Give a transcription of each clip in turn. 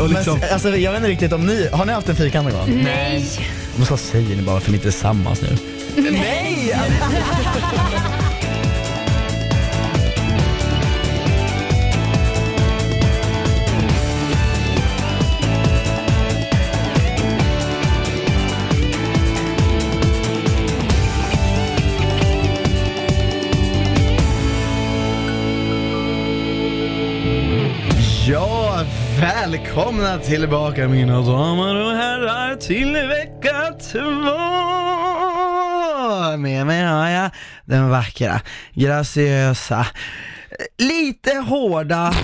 Och liksom, Men, alltså, jag vet inte riktigt om ni, har ni haft en fyrkant någon gång? Nej. Men så säger ni bara för ni inte är tillsammans nu. nej! välkomna tillbaka mina damer och herrar till vecka två! Med mig har jag den vackra, graciösa, lite hårda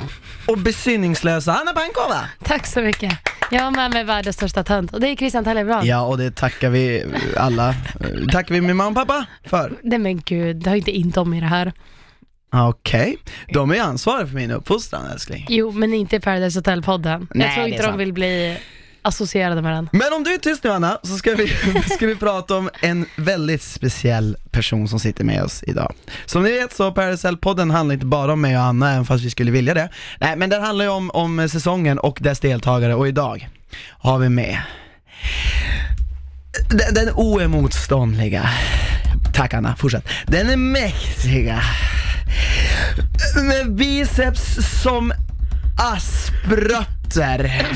och besinningslösa Anna Pankova! Tack så mycket. Jag har med mig världens största tönt och det är Christian Tallebrand. Ja, och det tackar vi alla, tackar vi min mamma och pappa för. Nej men gud, det har inte in dem i det här. Okej, de är ansvariga för min uppfostran älskling. Jo, men inte Paradise Hotel-podden. Nej, Jag tror det är inte sant. de vill bli associerade med den. Men om du är tyst nu Anna, så ska vi, ska vi prata om en väldigt speciell person som sitter med oss idag. Som ni vet så Paracel-podden handlar inte bara om mig och Anna, även fast vi skulle vilja det. Nej, men den handlar ju om, om säsongen och dess deltagare och idag har vi med den, den oemotståndliga, tack Anna, fortsätt. Den är mäktiga, med biceps som asprötter.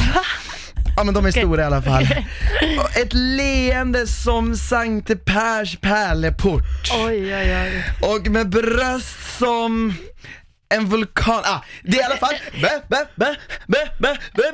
Ja men de är stora i alla fall. Ett leende som Sankte Pers pärleport. Oj, oj, oj. Och med bröst som en vulkan, ah, det är i alla fall Be, be, be, be, be, be,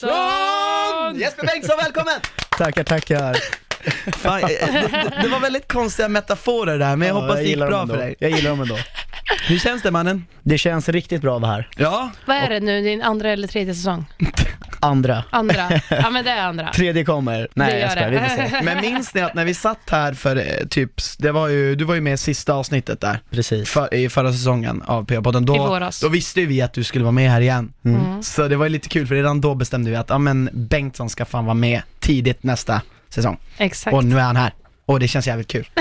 Bengtsson! Jesper Bengtsson, välkommen! Tackar, tackar. Fan, eh, det, det- det var väldigt konstiga metaforer där, men jag hoppas det gick gillar bra dem för ändå. dig. Jag gillar dem ändå. Hur känns det mannen? Det känns riktigt bra att vara här. Ja, Vad är det nu, din andra eller tredje säsong? Andra. Andra? Ja men det är andra. Tredje kommer. Nej gör jag skojar, det. vi får se. men minns ni att när vi satt här för eh, typ, det var ju, du var ju med i sista avsnittet där, Precis. för, i förra säsongen av PA-podden, I då, våras. då visste ju vi att du skulle vara med här igen. Mm. Så det var ju lite kul för redan då bestämde vi att, ja men Bengtsson ska fan vara med tidigt nästa säsong. Exakt. Och nu är han här. Och det känns jävligt kul.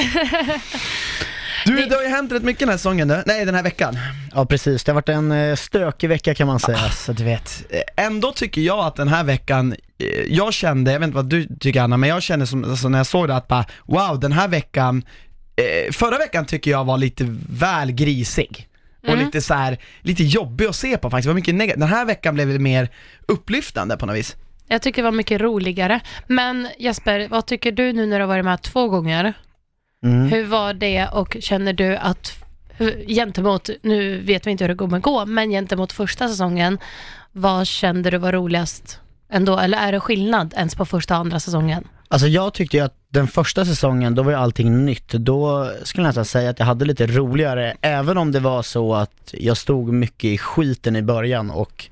Du, det har ju hänt rätt mycket den här säsongen du. nej den här veckan. Ja precis, det har varit en eh, stökig vecka kan man säga. Alltså du vet, ändå tycker jag att den här veckan, eh, jag kände, jag vet inte vad du tycker Anna, men jag kände som, alltså, när jag såg det att bara, wow den här veckan, eh, förra veckan tycker jag var lite väl grisig. Och Mm. lite så här, lite jobbig att se på faktiskt, det var mycket negativt. Den här veckan blev det mer upplyftande på något vis. Jag tycker det var mycket roligare. Men Jesper, vad tycker du nu när du har varit med två gånger? Mm. Hur var det och känner du att gentemot, nu vet vi inte hur det kommer gå, men gentemot första säsongen, vad kände du var roligast ändå? Eller är det skillnad ens på första och andra säsongen? Alltså jag tyckte ju att den första säsongen, då var ju allting nytt. Då skulle jag nästan säga att jag hade lite roligare, även om det var så att jag stod mycket i skiten i början och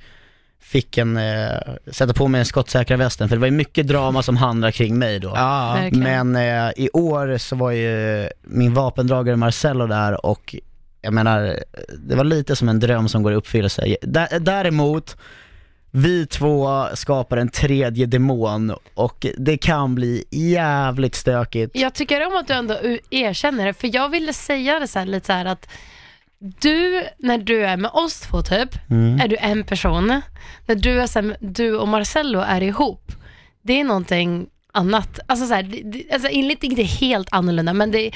fick en, eh, sätta på mig den skottsäkra västen, för det var ju mycket drama som handlade kring mig då. Ja. Men eh, i år så var ju min vapendragare Marcello där och jag menar, det var lite som en dröm som går i uppfyllelse. Dä- Däremot, vi två skapar en tredje demon och det kan bli jävligt stökigt. Jag tycker om att du ändå erkänner det, för jag ville säga det så här, lite så här att du, när du är med oss två typ, Mm. är du en person. När du, är här, du och Marcello är ihop, det är någonting annat. Alltså, så här, det- alltså enligt inte helt annorlunda, men det,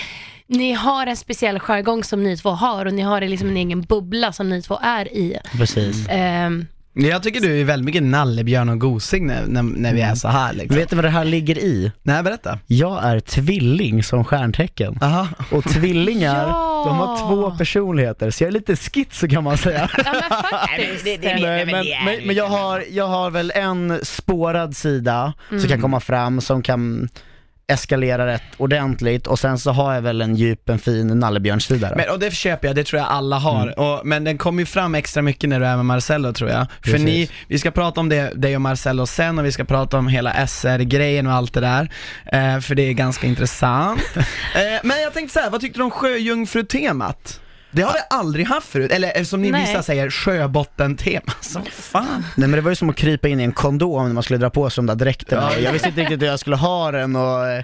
ni har en speciell jargong som ni två har och ni har liksom en egen bubbla som ni två är i. Precis. Ehm, Jag tycker du är väldigt mycket nallebjörn och gosing när, när, när vi är så här liksom. Vet du vad det här ligger i? Nej, berätta. Jag är tvilling som stjärntecken. Aha. Och tvillingar, Ja. de har två personligheter, så jag är lite schizo kan man säga. ja men faktiskt. Nej, men, men, men jag, har, jag har väl en spårad sida som kan komma fram, som kan eskalera rätt ordentligt och sen så har jag väl en djup, en fin nallebjörnssida. Men, och det köper jag, det tror jag alla har. Mm. Och, men den kommer ju fram extra mycket när du är med Marcello tror jag. För Precis. ni, vi ska prata om det, dig och Marcello sen och vi ska prata om hela SR-grejen och allt det där. Eh, för det är ganska intressant. eh, men jag tänkte så här, vad tyckte du om sjöjungfru-temat? Det har vi aldrig haft förut, eller eh, som ni Nej. vissa säger, sjöbotten-tema. Så fan. Nej men det var ju som att krypa in i en kondom när man skulle dra på sig de där dräkterna. Ja. Jag visste inte riktigt hur jag skulle ha den och, eh,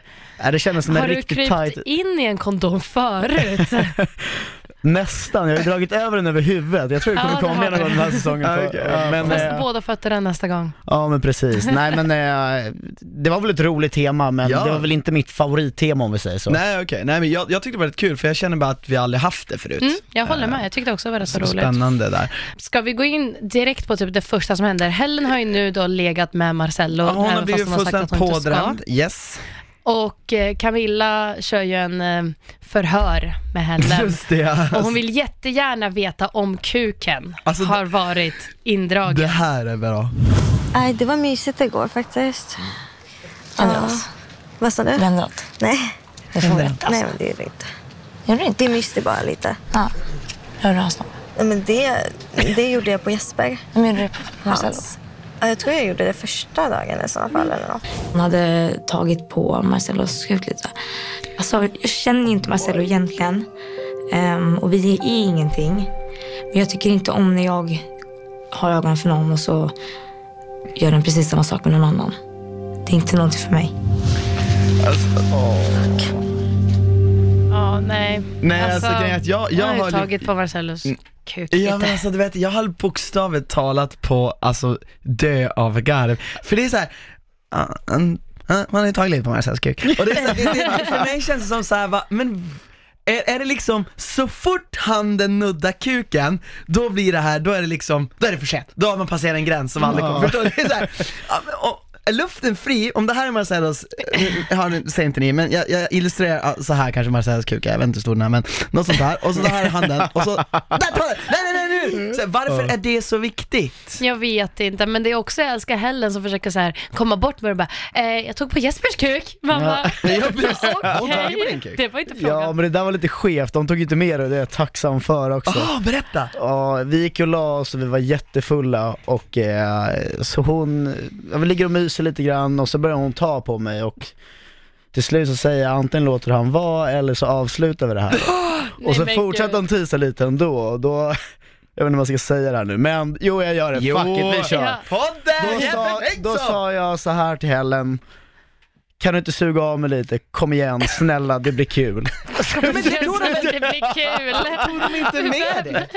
det kändes som Har en du riktigt krypt tight... in i en kondom förut? Nästan, jag har ju dragit över den över huvudet. Jag tror det kommer Ja, det komma har någon gång du. den här säsongen. För- okej. ja, men, Fast eh, båda fötterna nästa gång. ja men precis. Nej men eh, det var väl ett roligt tema men Ja. det var väl inte mitt favorittema om vi säger så. Nej okej, nej men jag, jag tyckte det var rätt kul för jag känner bara att vi aldrig haft det förut. Mm, jag håller med, jag tyckte också det var rätt så Så roligt. spännande där. Ska vi gå in direkt på typ det första som händer? Helen har ju nu då legat med Marcello, Ja, hon har även blivit fast hon har sagt fullständigt att hon inte ska. pådrämd, yes. Och eh, Camilla kör ju en eh, förhör med henne. Just det, alltså, Och hon vill jättegärna veta om kuken Alltså, har varit indragen. det här är bra. Nej, det var mysigt igår faktiskt. Andreas, Vad sa du? det händer något. Nej, Det får vi inte. nej Alltså. men det är det inte. Gör du inte? Det myste bara lite. Ja. Rör du hans? Nej, men det, det gjorde jag på Jesper. Vem gjorde det på Marcello? Hans. Ja, jag tror jag gjorde det första dagen i sådana fall eller något. Hon hade tagit på Marcellos kuk lite. Alltså, jag känner ju inte Marcello egentligen. Ehm, och vi är ingenting. Men jag tycker inte om när jag har ögonen för någon och så gör den precis samma sak med någon annan. Det är inte någonting för mig. Ja, nej. Nej alltså, grejen är att jag, jag har har ju tagit på Marcellos kuk Ja lite. men alltså du vet, jag höll bokstavligt talat på, alltså dö av garv. För det är såhär, man har ju tagit lite på Marcells kuk. Och det är så här, det, det, för mig känns det som såhär, va, men är, är det liksom, så fort handen nuddar kuken, då blir det här, då är det liksom, då är det för sent. Då har man passerat en gräns som aldrig kommer, förstår du? Det är så här, ja, men, och, luften fri, om det här är Marcellos, eh, har ni, säger inte ni, men jag, jag illustrerar så här kanske Marcellos kuk är, jag vet inte hur stor den är men något sånt här, och så det här är handen, och så, där tar det, nej nej nej nu! Så, här, varför är det så viktigt? Jag vet inte, men det är också jag älskar Helen som försöker så här komma bort med det bara, eh, jag tog på Jespers kuk. Mamma, Ja, precis. okej, Hon tagit på din kuk. det var inte frågan. Ja men det där var lite skevt, de tog inte med det och det är jag tacksam för också. Åh, berätta! Ja, vi gick och la oss och vi var jättefulla och eh, så hon, ja, vi ligger och myser lite grann och så börjar hon ta på mig och till slut så säger jag antingen låter han vara eller så avslutar vi det här. och så men fortsätter gud. hon tisa lite ändå och då, jag vet inte vad jag ska säga det här nu men jo jag gör det, Jo. fuck it vi kör. Ja. Podden! Då, sa, då sa jag så här till Helen, kan du inte suga av mig lite, kom igen snälla det blir kul. Men det tror de inte blir kul. Tog de inte med det?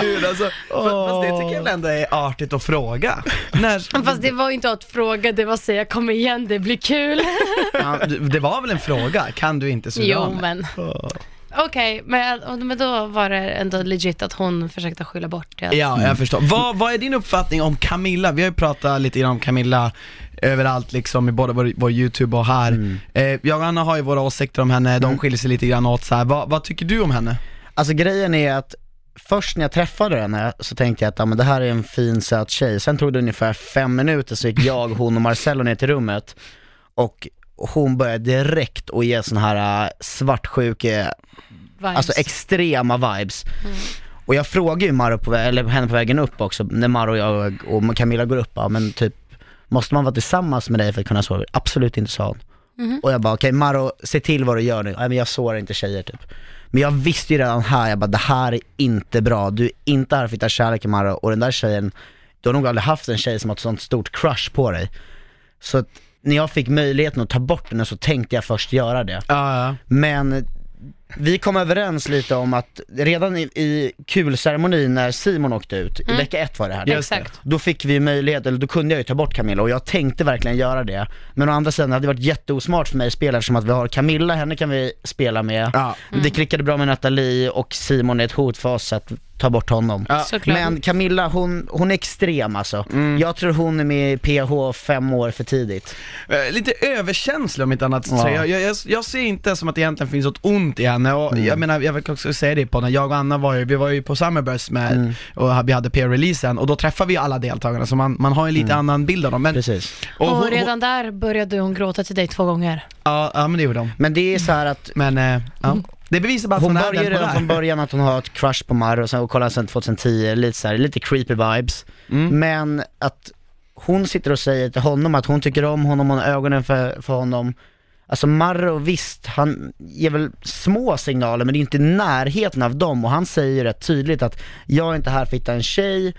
Gud alltså, fast, fast det tycker jag ändå är artigt att fråga. När, Fast det var ju inte att fråga, det var att säga kom igen, det blir kul. ja, det var väl en fråga, kan du inte suga Jo av mig? men. Okej, men, men då var det ändå legit att hon försökte skylla bort det. Ja, jag förstår. Vad, vad är din uppfattning om Camilla? Vi har ju pratat lite grann om Camilla överallt liksom, i både vår, vår youtube och här. Eh, jag och Anna har ju våra åsikter om henne, de skiljer sig lite grann åt så här. Vad, vad tycker du om henne? Alltså grejen är att först när jag träffade henne så tänkte jag att ja, men det här är en fin söt tjej. Sen tog det ungefär fem minuter så gick jag, hon och Marcello ner till rummet och hon började direkt att ge sån här äh, svartsjuke, Vibes. alltså extrema vibes. Och jag frågade ju Maro på, eller henne på vägen upp också, när Maro och jag och Camilla går upp, ja, men typ Måste man vara tillsammans med dig för att kunna sova? Absolut inte sa hon. Och jag bara, okej Maro, se till vad du gör nu. Nej men jag sårar inte tjejer typ. Men jag visste ju redan här, jag bara det här är inte bra, du är inte här för att hitta kärleken Maro och den där tjejen, du har nog aldrig haft en tjej som har ett sånt stort crush på dig. Så att när jag fick möjligheten att ta bort den så tänkte jag först göra det. Ja, ja. Men vi kom överens lite om att redan i, i kulceremonin när Simon åkte ut, i vecka ett var det här. Det. Exakt. Då fick vi möjlighet, eller då kunde jag ju ta bort Camilla och jag tänkte verkligen göra det. Men å andra sidan hade det varit jätteosmart för mig att spela eftersom att vi har Camilla, henne kan vi spela med. Ja. Det klickade bra med Nathalie och Simon är ett hot för oss så att ta bort honom. Ja. Men Camilla, hon, hon är extrem alltså. Jag tror hon är med i PH fem år för tidigt. Eh, Lite överkänslig om inte annat. Ja. Så jag, jag, jag, jag ser inte som att det egentligen finns något ont i henne och jag menar, jag vill också säga det på när jag och Anna var ju, vi var ju på Summerburst med, och vi hade PR-releasen och då träffade vi alla deltagarna så man, man har en lite annan bild av dem. Men, Precis. Och, hon- hon- redan där började hon gråta till dig två gånger. ja, ja men det gjorde de. Men det är så här att Men, eh, ja. Det bevisar bara att Hon hon, är den redan hon från början att hon har ett crush på Marr och sen och kollar sen 2010, lite så här, lite creepy vibes. Mm. Men att hon sitter och säger till honom att hon tycker om honom, hon har ögonen för, för honom. Alltså Marro, visst, han ger väl små signaler men det är inte i närheten av dem och han säger rätt tydligt att jag är inte här för att hitta en tjej,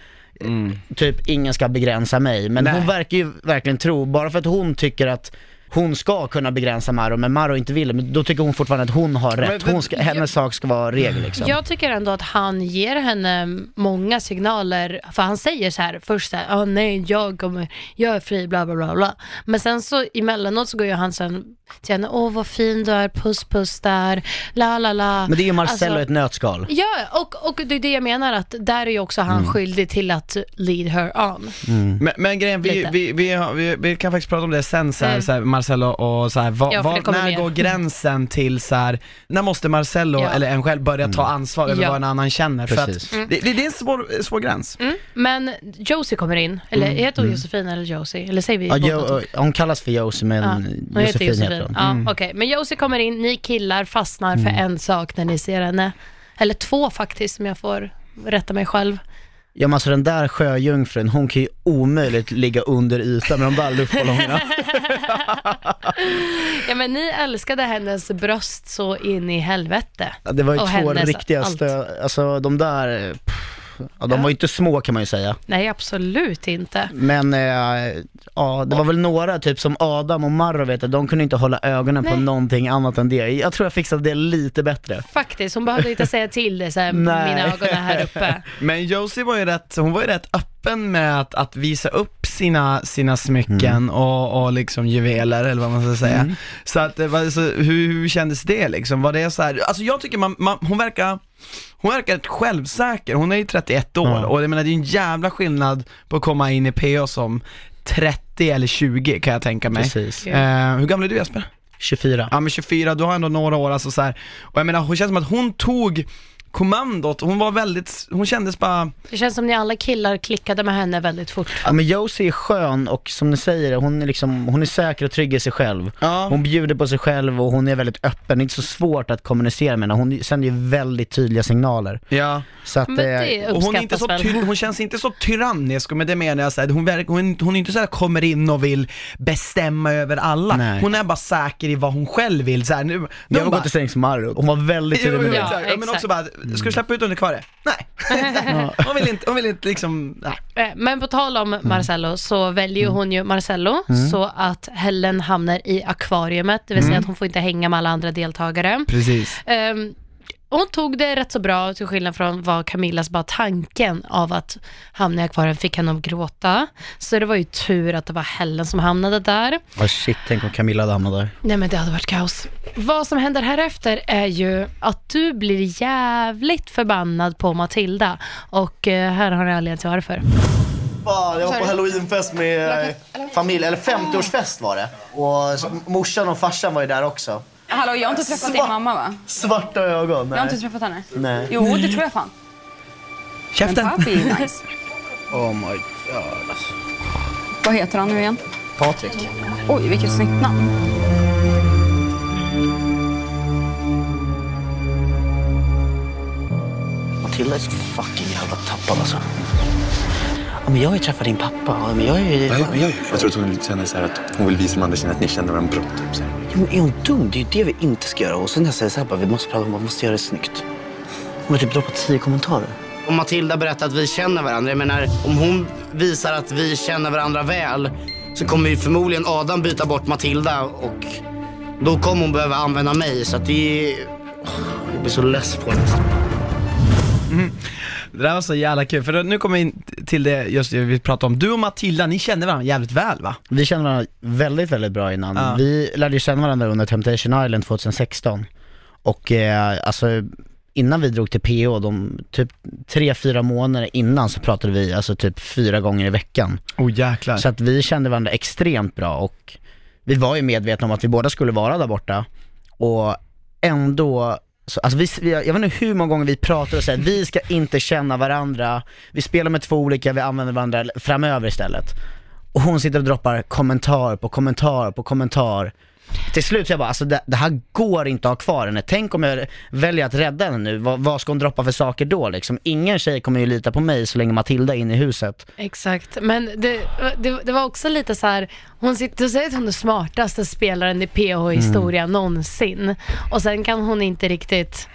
typ ingen ska begränsa mig. Men Nej. hon verkar ju verkligen tro, bara för att hon tycker att hon ska kunna begränsa Maro, men Maro inte vill men då tycker hon fortfarande att hon har rätt. Hon ska, hennes sak ska vara regel liksom. Jag tycker ändå att han ger henne många signaler, för han säger så här först så här, "Ah, nej jag kommer, jag är fri, bla bla bla bla. Men sen så emellanåt så går ju han sen till henne, åh vad fin du är, puss puss där, la la la. Men det är ju Marcello Alltså- ett nötskal. Ja, och, och det är det jag menar att där är ju också han Mm. skyldig till att lead her on. Men, men grejen, vi, vi, vi, vi kan faktiskt prata om det sen så här, Mm. så här, Marcello och så här, vad, Ja, kommer när mer. går gränsen till så här, när måste Marcello Ja. eller en själv börja ta ansvar över Ja. vad en annan känner? För att det, det, det är en svår, svår gräns. Mm. Men Josie kommer in, eller heter hon Josefin eller Josie? Eller säger vi Ja, jo, två? hon kallas för Josie men Ja, hon heter Josefin Josefin. heter hon. Mm. Ja, okej. Men Josie kommer in, ni killar fastnar för en sak när ni ser henne. Eller två faktiskt, om jag får rätta mig själv. Ja men alltså den där sjöjungfrun, hon kan ju omöjligt ligga under ytan med de där luftballongerna. Ja, men ni älskade hennes bröst så in i helvete. Ja, Det var ju Och två hennes riktiga allt. stö, alltså de där, pff, ja, de Ja. var ju inte små kan man ju säga. Nej, absolut inte. Men eh, ja, det var väl några, typ som Adam och Marro vet jag, de kunde inte hålla ögonen på Nej. någonting annat än det. Jag tror jag fixade det lite bättre. Faktiskt, hon behövde inte säga till det, så här, Nej. mina ögon är här uppe. Men Josie var ju rätt, hon var ju rätt öppen med att, att visa upp sina, sina smycken Mm. och, och liksom juveler eller vad man ska säga. Så att, det var- så, hur, hur kändes det liksom? Var det så här, alltså jag tycker man, man hon verkar hon verkar rätt självsäker, hon är ju 31 år Ja. och jag menar det är en jävla skillnad på att komma in i PO som 30 eller 20 kan jag tänka mig. Precis. Eh, hur gammal är du Jesper? 24. Ja men 24, du har ändå några år alltså så här. och jag menar hon känns som att hon tog kommandot, hon var väldigt, hon kändes bara Det känns som ni alla killar klickade med henne väldigt fort. Ja men Josie är skön och som ni säger, hon är liksom, hon är säker och trygg i sig själv. Ja. Hon bjuder på sig själv och hon är väldigt öppen, det är inte så svårt att kommunicera med henne, hon sänder ju väldigt tydliga signaler. Ja, Så att, Men eh, det och hon, är inte så ty- hon känns inte så tyrannisk, men det menar jag såhär, hon, verk- hon, hon är inte såhär kommer in och vill bestämma över alla. Nej. Hon är bara säker i vad hon själv vill såhär, nu, nu jag hon var bara, gått till sängs med Marro, hon var väldigt tydlig med det. Ja, men också bara, ska du släppa ut undekvar det? Nej. hon vill inte, hon vill inte liksom, nej. Eh, Men på tal om Marcello så väljer ju hon ju Marcello så att Helen hamnar i akvariumet, det vill säga att hon får inte hänga med alla andra deltagare. Precis. Ehm, hon tog det rätt så bra, till skillnad från vad Camillas bara tanken av att hamna i akvarium fick henne att gråta. Så det var ju tur att det var Helen som hamnade där. Oh shit, tänk om Camilla hade hamnat där. Nej men det hade varit kaos. Vad som händer härefter är ju att du blir jävligt förbannad på Matilda och eh, här har ni anledningen till varför. Jag var på halloweenfest med familj, eller 50-årsfest var det. Och morsan och farsan var ju där också. Hallå, jag har inte träffat din mamma va? Svarta ögon. Jag har inte träffat henne. Nej. Jo, det tror jag fan. Men Käften! pappi är nice. Oh my god alltså. Vad heter han nu igen? Patrik. Oj, vilket snyggt namn. Matilda är så fucking jävla tappad alltså. Ja, men jag har ju träffat din pappa. Ja, men jag är ju... Ja, ja, ja, jag tror att hon känner så här att hon vill visa tjejerna att ni känner varandra bra. Typ, så här. Ja, men är hon dum? Det är ju det vi inte ska göra. Och sen när jag säger så här, bara, vi måste prata om, vi måste göra det snyggt. Hon har typ droppat tio kommentarer. Om Matilda berättar att vi känner varandra, jag menar om hon visar att vi känner varandra väl så kommer ju förmodligen Adam byta bort Matilda och då kommer hon behöva använda mig så att det är... Jag blir så less på det. Det där var så jävla kul, för då- nu kommer in till det just det vi pratade om. Du och Matilda, ni känner varandra jävligt väl va? Vi kände varandra väldigt, väldigt bra innan. Ja. Vi lärde ju känna varandra under Temptation Island 2016. Och eh, alltså innan vi drog till PO, de typ tre, fyra månader innan så pratade vi alltså typ fyra gånger i veckan. Oh jäklar. Så att vi kände varandra extremt bra och vi var ju medvetna om att vi båda skulle vara där borta. Och ändå, så, alltså vi, vi, jag vet inte hur många gånger vi pratar och säger att vi ska inte känna varandra, vi spelar med två olika, vi använder varandra framöver istället. Och hon sitter och droppar kommentar på kommentar på kommentar. Till slut så jag bara, alltså det, det här går inte att ha kvar henne. Tänk om jag väljer att rädda henne nu, vad, vad ska hon droppa för saker då liksom? Ingen tjej kommer ju lita på mig så länge Matilda är inne i huset. Exakt, men det, det, det var också lite så här, hon sitter och säger att hon är smartaste spelaren i PH-historia någonsin och sen kan hon inte riktigt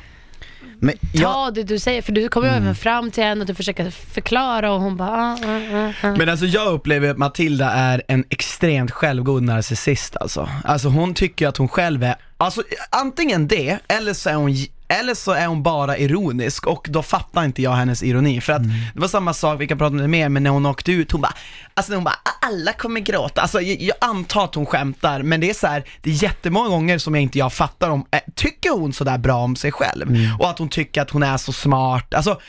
Men jag, ta det du säger, för du kommer ju även fram till henne och du försöker förklara och hon bara ah, ah, ah, ah. Men alltså jag upplever att Matilda är en extremt självgod narcissist alltså. Alltså hon tycker att hon själv är, alltså antingen det, eller så är hon eller så är hon bara ironisk och då fattar inte jag hennes ironi. För att det var samma sak, vi kan prata om det mer, men när hon åkte ut, hon bara, alltså hon bara, alla kommer gråta. Alltså jag, jag antar att hon skämtar, men det är så här, det är jättemånga gånger som jag inte jag fattar om, äh, tycker hon sådär bra om sig själv? Och att hon tycker att hon är så smart, alltså,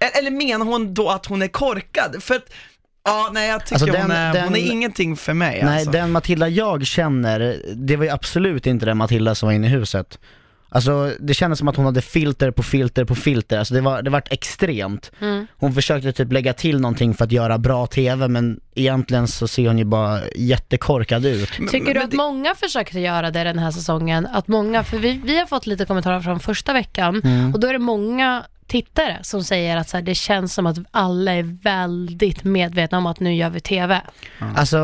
e- eller menar hon då att hon är korkad? För att, ja nej jag tycker Alltså, den- hon, är, hon är den- ingenting för mig nej alltså. den Matilda jag känner, det var ju absolut inte den Matilda som var inne i huset. Alltså det kändes som att hon hade filter på filter på filter, alltså det var, det vart extremt. Mm. Hon försökte typ lägga till någonting för att göra bra TV men egentligen så ser hon ju bara jättekorkad ut. Tycker du att många försökte göra det den här säsongen? Att många, för vi, vi har fått lite kommentarer från första veckan Mm. och då är det många tittare som säger att så här, det känns som att alla är väldigt medvetna om att nu gör vi TV. Alltså,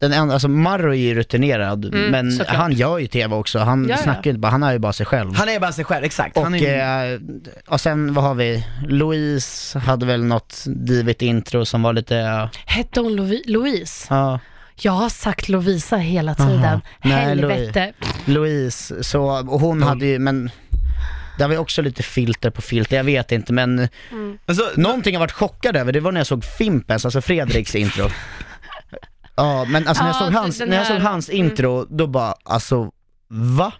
den enda, alltså Marro är ju rutinerad Mm, men såklart. han gör ju TV också, han Ja, snackar ju inte bara, han är ju bara sig själv. Han är bara sig själv, exakt. och, han är, eh, och sen vad har vi? Louise hade väl något divigt intro som var lite, Hette hon Lovi- Louise? ja, Jag har sagt Lovisa hela tiden. Aha. Nej, Helvete. Louise, så, och hon hade ju, men det var ju också lite filter på filter, jag vet inte men alltså, någonting jag varit chockad över, det var när jag såg Fimpens, alltså Fredriks intro. Ja, men alltså när jag Ja, såg hans, den när jag såg hans mm. intro, då bara, alltså, va?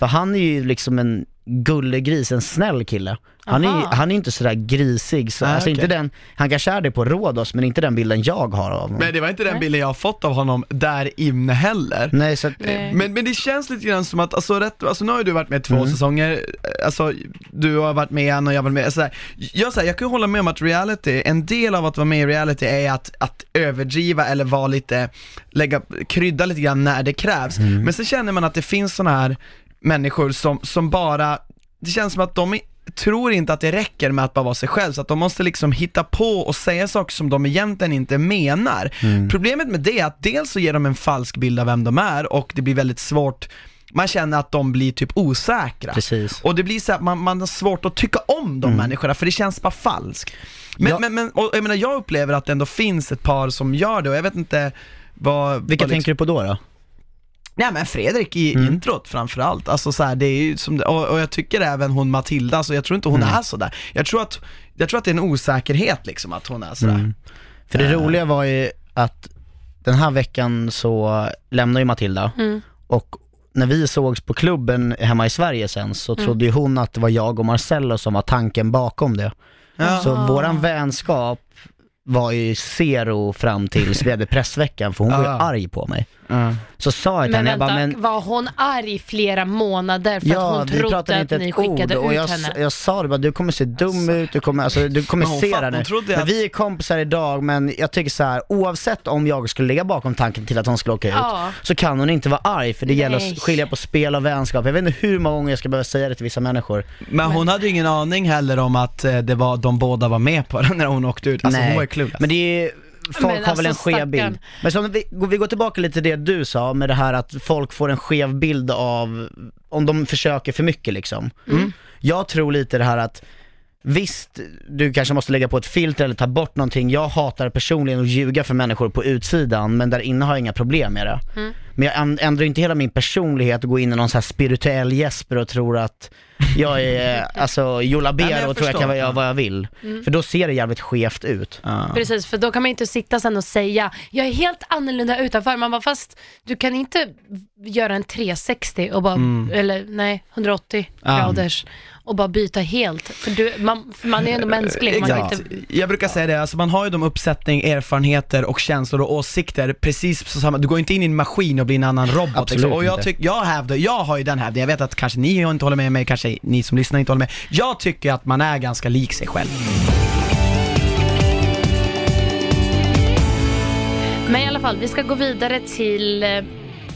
För han är ju liksom en gullegris, en snäll kille. Han är, han är inte sådär grisig, så, Ah, alltså inte okej. den, han kanske är det på Rhodos, men inte den bilden jag har av honom. men det var inte den Nej. bilden jag har fått av honom där inne heller. Nej, så att, Nej. Men, men det känns lite grann som att, alltså, rätt, alltså nu har du varit med två Mm. säsonger, alltså du har varit med en och jag har varit med, så här, jag, så här, jag kan ju hålla med om att reality, en del av att vara med i reality är att, att överdriva eller vara lite, lägga, krydda lite grann när det krävs. Mm. Men så känner man att det finns sådana här människor som, som bara, det känns som att de tror inte att det räcker med att bara vara sig själv, så att de måste liksom hitta på och säga saker som de egentligen inte menar. Mm. Problemet med det är att dels så ger de en falsk bild av vem de är och det blir väldigt svårt, man känner att de blir typ osäkra. precis. Och det blir så att man, man har svårt att tycka om de människorna för det känns bara falskt. Men, Mm. Ja. men, men och jag menar jag upplever att det ändå finns ett par som gör det och jag vet inte vad... Vilka vad tänker du på då då? Nej men Fredrik i Mm. introt framförallt, alltså så här, det är ju som det, och, och jag tycker även hon Matilda, alltså jag tror inte hon Mm. är sådär. Jag tror att, jag tror att det är en osäkerhet liksom att hon är sådär. Mm. För det Eh. roliga var ju att den här veckan så lämnar ju Matilda Mm. och när vi sågs på klubben hemma i Sverige sen så trodde ju hon att det var jag och Marcello som var tanken bakom det. Ja. Så våran vänskap var ju zero fram tills vi hade pressveckan för hon var ju arg på mig. Ja. Så sa jag till Men henne, jag vänta, bara, men var hon arg i flera månader för att hon trodde att ni skickade ord ut jag, henne? jag sa det bara, du kommer se dum ut, du kommer, alltså, du kommer Men se nu. hon trodde Men att- vi är kompisar idag men jag tycker så här, oavsett om jag skulle ligga bakom tanken till att hon skulle åka ut, Ja. så kan hon inte vara arg för det gäller Nej. att skilja på spel och vänskap. Jag vet inte hur många gånger jag ska behöva säga det till vissa människor. Men hon hade ju ingen aning heller om att eh, det var, de båda var med på det när hon åkte ut, alltså hon var ju clueless. men det är folk Men har väl en alltså, skev stackarn. bild. Men så om vi, vi går tillbaka lite till det du sa med det här att folk får en skev bild av, om de försöker för mycket liksom. Mm. Jag tror lite det här att Visst, du kanske måste lägga på ett filter eller ta bort någonting. Jag hatar personligen att ljuga för människor på utsidan, men där inne har jag inga problem med det. Mm. Men jag änd- ändrar inte hela min personlighet och går in i någon så här spirituell Jesper och tror att jag är, alltså, Jolabero jag och tror jag kan göra vad jag vill. Mm. För då ser det jävligt skevt ut. Ja. Precis, för då kan man inte sitta sen och säga jag är helt annorlunda utanför. Man bara, fast du kan inte göra en 360 och bara, Mm. eller nej, 180 Ja. graders och bara byta helt. För, du, man, för man är ändå mänsklig. Man Exakt. inte, Jag brukar säga det, alltså man har ju de uppsättning, erfarenheter och känslor och åsikter precis på samma, du går inte in i en maskin och blir en annan robot Absolut liksom. Och jag tycker, jag hävdar, jag har ju den hävdningen, jag vet att kanske ni inte håller med mig, kanske ni som lyssnar inte håller med. Jag tycker att man är ganska lik sig själv. men i alla fall, vi ska gå vidare till eh,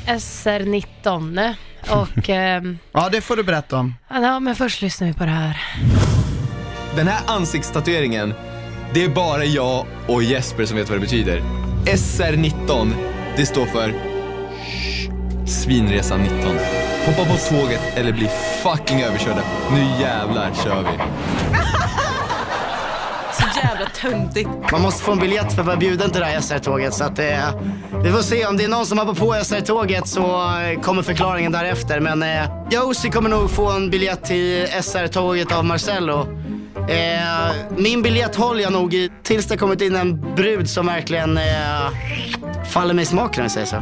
SR19 och ehm, Ja det får du berätta om. ja, men först lyssnar vi på det här. Den här ansiktstatueringen, det är bara jag och Jesper som vet vad det betyder. SR19, det står för Svinresan 19. hoppa på tåget eller bli fucking överkörda. Nu jävlar kör vi. Så jävla töntigt. Man måste få en biljett för att vara bjuden till det här SR-tåget. Så att, eh, vi får se om det är någon som hoppar på SR-tåget så eh, kommer förklaringen därefter. Men eh, Ossi kommer nog få en biljett till SR-tåget av Marcello. Eh, min biljett håller jag nog i tills det kommit in en brud som verkligen eh, faller mig i smaken om jag säger så.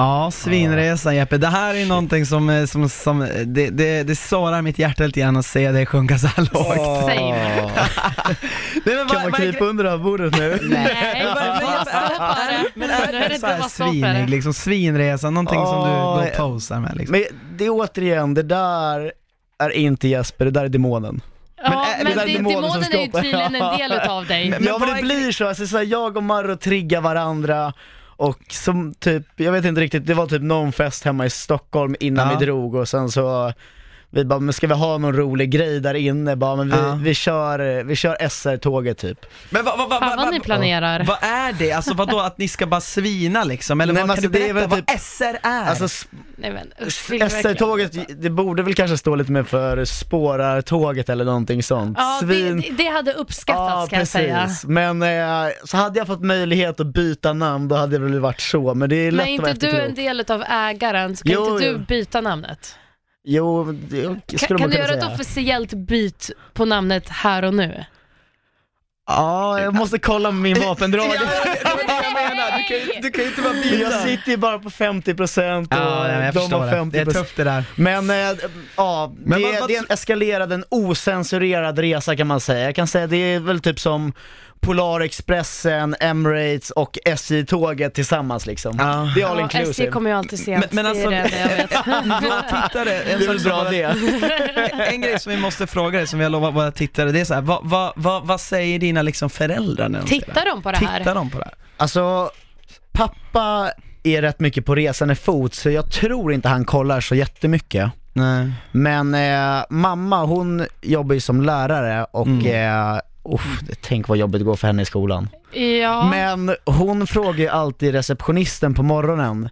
Ja, svinresan Jeppe. Det här är någonting som, eh, som, som det, det, det sårar mitt hjärta lite grann att se dig sjunka så här lågt. Same. Nej, men Kan vad- man vad- krypa under det här bordet nu? Nej, bara det. Men är det så här svinig, liksom svinresa, någonting som du då posar med liksom? Men det är återigen, det där är inte Jesper, det där är demonen. Ja, Men, men, äh, det är det- demonen som demonen är ju skapar- tydligen en del utav dig. Men ja men det blir så, alltså, så här, jag och Marro triggar varandra och som typ, jag vet inte riktigt, det var typ någon fest hemma i Stockholm innan Ja. vi drog och sen så vi bara, men ska vi ha någon rolig grej där inne? Bara, men vi, Ja. vi kör, vi kör SR-tåget typ. Men vad, vad, vad, Fan vad ni planerar. Vad är det? Alltså vadå, att ni ska bara svina liksom? Eller Nej, vad, men kan alltså, du det är berätta väl vad typ- SR är? Alltså Nej men? SR-tåget, det borde väl kanske stå lite mer för spårartåget eller någonting sånt. Ja, Svin... det, det hade uppskattats ska jag säga. Men eh, så hade jag fått möjlighet att byta namn, då hade det väl varit så. Men det är lätt Men inte du en del av ägaren, så kan Jo, inte du byta namnet? Jo, det skulle Kan, man kan du göra säga. ett officiellt byt på namnet här och nu? Ja, jag måste kolla min vapendragare. det var det jag menar, du kan ju- du kan ju inte bara byta. jag sitter ju bara på 50% och Ja, nej, jag de förstår har det. 50%. Det är tufft det där. Men, eh, ja, Men det, vad- vad- det är en eskalerad, en osensurerad resa kan man säga. Jag kan säga det är väl typ som Polarexpressen, Emirates och SJ-tåget tillsammans liksom. Ja. Det är all Ja, SJ inclusive. kommer ju alltid sent, Men- men alltså- det är det enda jag vet. Våra tittare, en Det är bra det. En grej som vi måste fråga dig, som vi har lovat våra tittare, det är så här, vad, vad, vad, vad säger dina liksom föräldrar när de Tittar de på det här? Tittar de på det här? Alltså, pappa är rätt mycket på resande fot så jag tror inte han kollar så jättemycket. Nej. Men eh, mamma hon jobbar ju som lärare och Mm. eh, uff, tänk vad jobbigt det går för henne i skolan. Ja, Men hon frågar ju alltid receptionisten på morgonen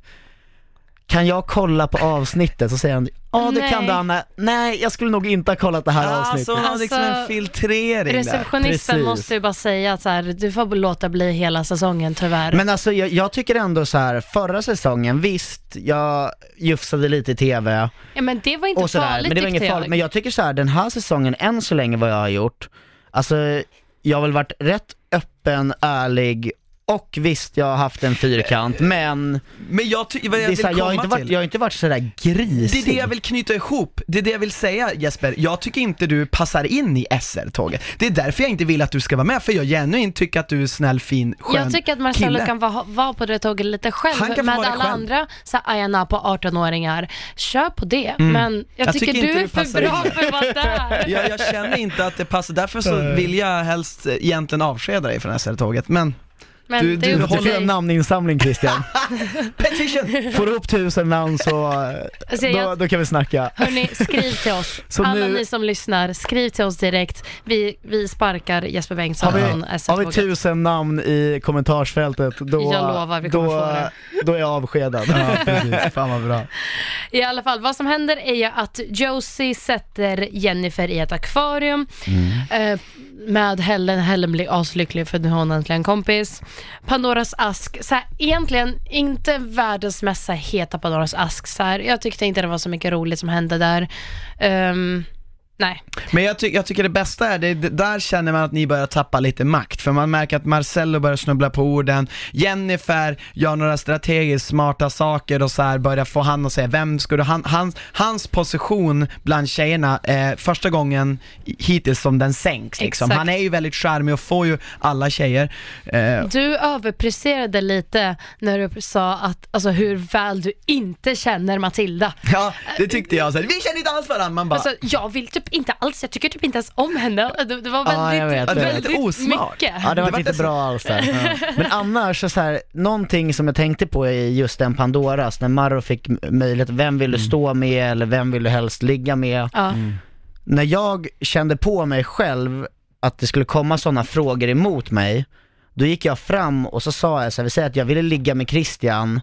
kan jag kolla på avsnittet? Så säger han, ja det kan Nej. du Anna. Nej, jag skulle nog inte ha kollat det här avsnittet. Alltså, Alltså, liksom en filtrering där. receptionisten Precis. måste ju bara säga att så här, du får låta bli hela säsongen tyvärr. Men alltså jag, jag tycker ändå så här, förra säsongen, visst, jag jufsade lite i TV ja, men det var inte och sådär, farligt men det var tyckte inget jag. farligt. Men jag tycker så här, den här säsongen, än så länge vad jag har gjort, alltså jag har väl varit rätt öppen, ärlig och visst, jag har haft en fyrkant, men Men jag vad jag det är vill jag, har inte varit, till jag har inte varit sådär grisig. Det är det jag vill knyta ihop, det är det jag vill säga Jesper, jag tycker inte du passar in i SR-tåget. Det är därför jag inte vill att du ska vara med, för jag genuint tycker att du är snäll, fin, skön Jag tycker att Marcello kille. kan vara, vara på det tåget lite själv Han kan med alla själv. andra så här, Ayana på 18-åringar. Kör på det, Mm. men jag, Jag tycker, tycker du är du för bra in. för att vara där. jag, jag känner inte att det passar, därför så vill jag helst eh, egentligen avskeda dig från SR-tåget, men Men Du- du Du upp måste till få en namninsamling Christian. petition! Får du upp tusen namn så, Alltså, då, jag- då kan vi snacka. Hörni, skriv till oss. Så Alla nu- ni som lyssnar, skriv till oss direkt. Vi, vi sparkar Jesper Bengtsson Har vi, från har vi tusen namn i kommentarsfältet, då, Jag lovar, vi kommer då, få det. då är jag avskedad. Ja precis, fan vad bra. I alla fall, vad som händer är ju att Josie sätter Jennifer i ett akvarium eh, med Helen. Helen blir aslycklig för nu har hon äntligen en kompis. Pandoras ask, så här, egentligen inte världens mest heta Pandoras ask. Så här, jag tyckte inte det var så mycket roligt som hände där. Um, nej. Men jag, ty- jag tycker det bästa är, det, det, där känner man att ni börjar tappa lite makt, för man märker att Marcello börjar snubbla på orden, Jennifer gör några strategiskt smarta saker och så här börjar få han att säga, vem du, han, hans, hans position bland tjejerna, eh, första gången hittills som den sänks liksom. Han är ju väldigt charmig och får ju alla tjejer. Eh, Du överpresterade lite när du sa att, alltså hur väl du inte känner Matilda. ja, det tyckte jag, så här, vi känner inte alls varandra, man bara, Alltså, jag vill typ inte alls, jag tycker typ inte ens om henne. Det, det var väldigt, jag vet, jag vet. väldigt Osmart. mycket. Ja det var inte bra alls där. Men annars, så, så här, någonting som jag tänkte på i just den Pandoras, när Marro fick möjlighet, vem vill du stå med eller vem vill du helst ligga med? Ja. När jag kände på mig själv att det skulle komma sådana frågor emot mig, då gick jag fram och så sa jag så här, vi säger att jag ville ligga med Christian,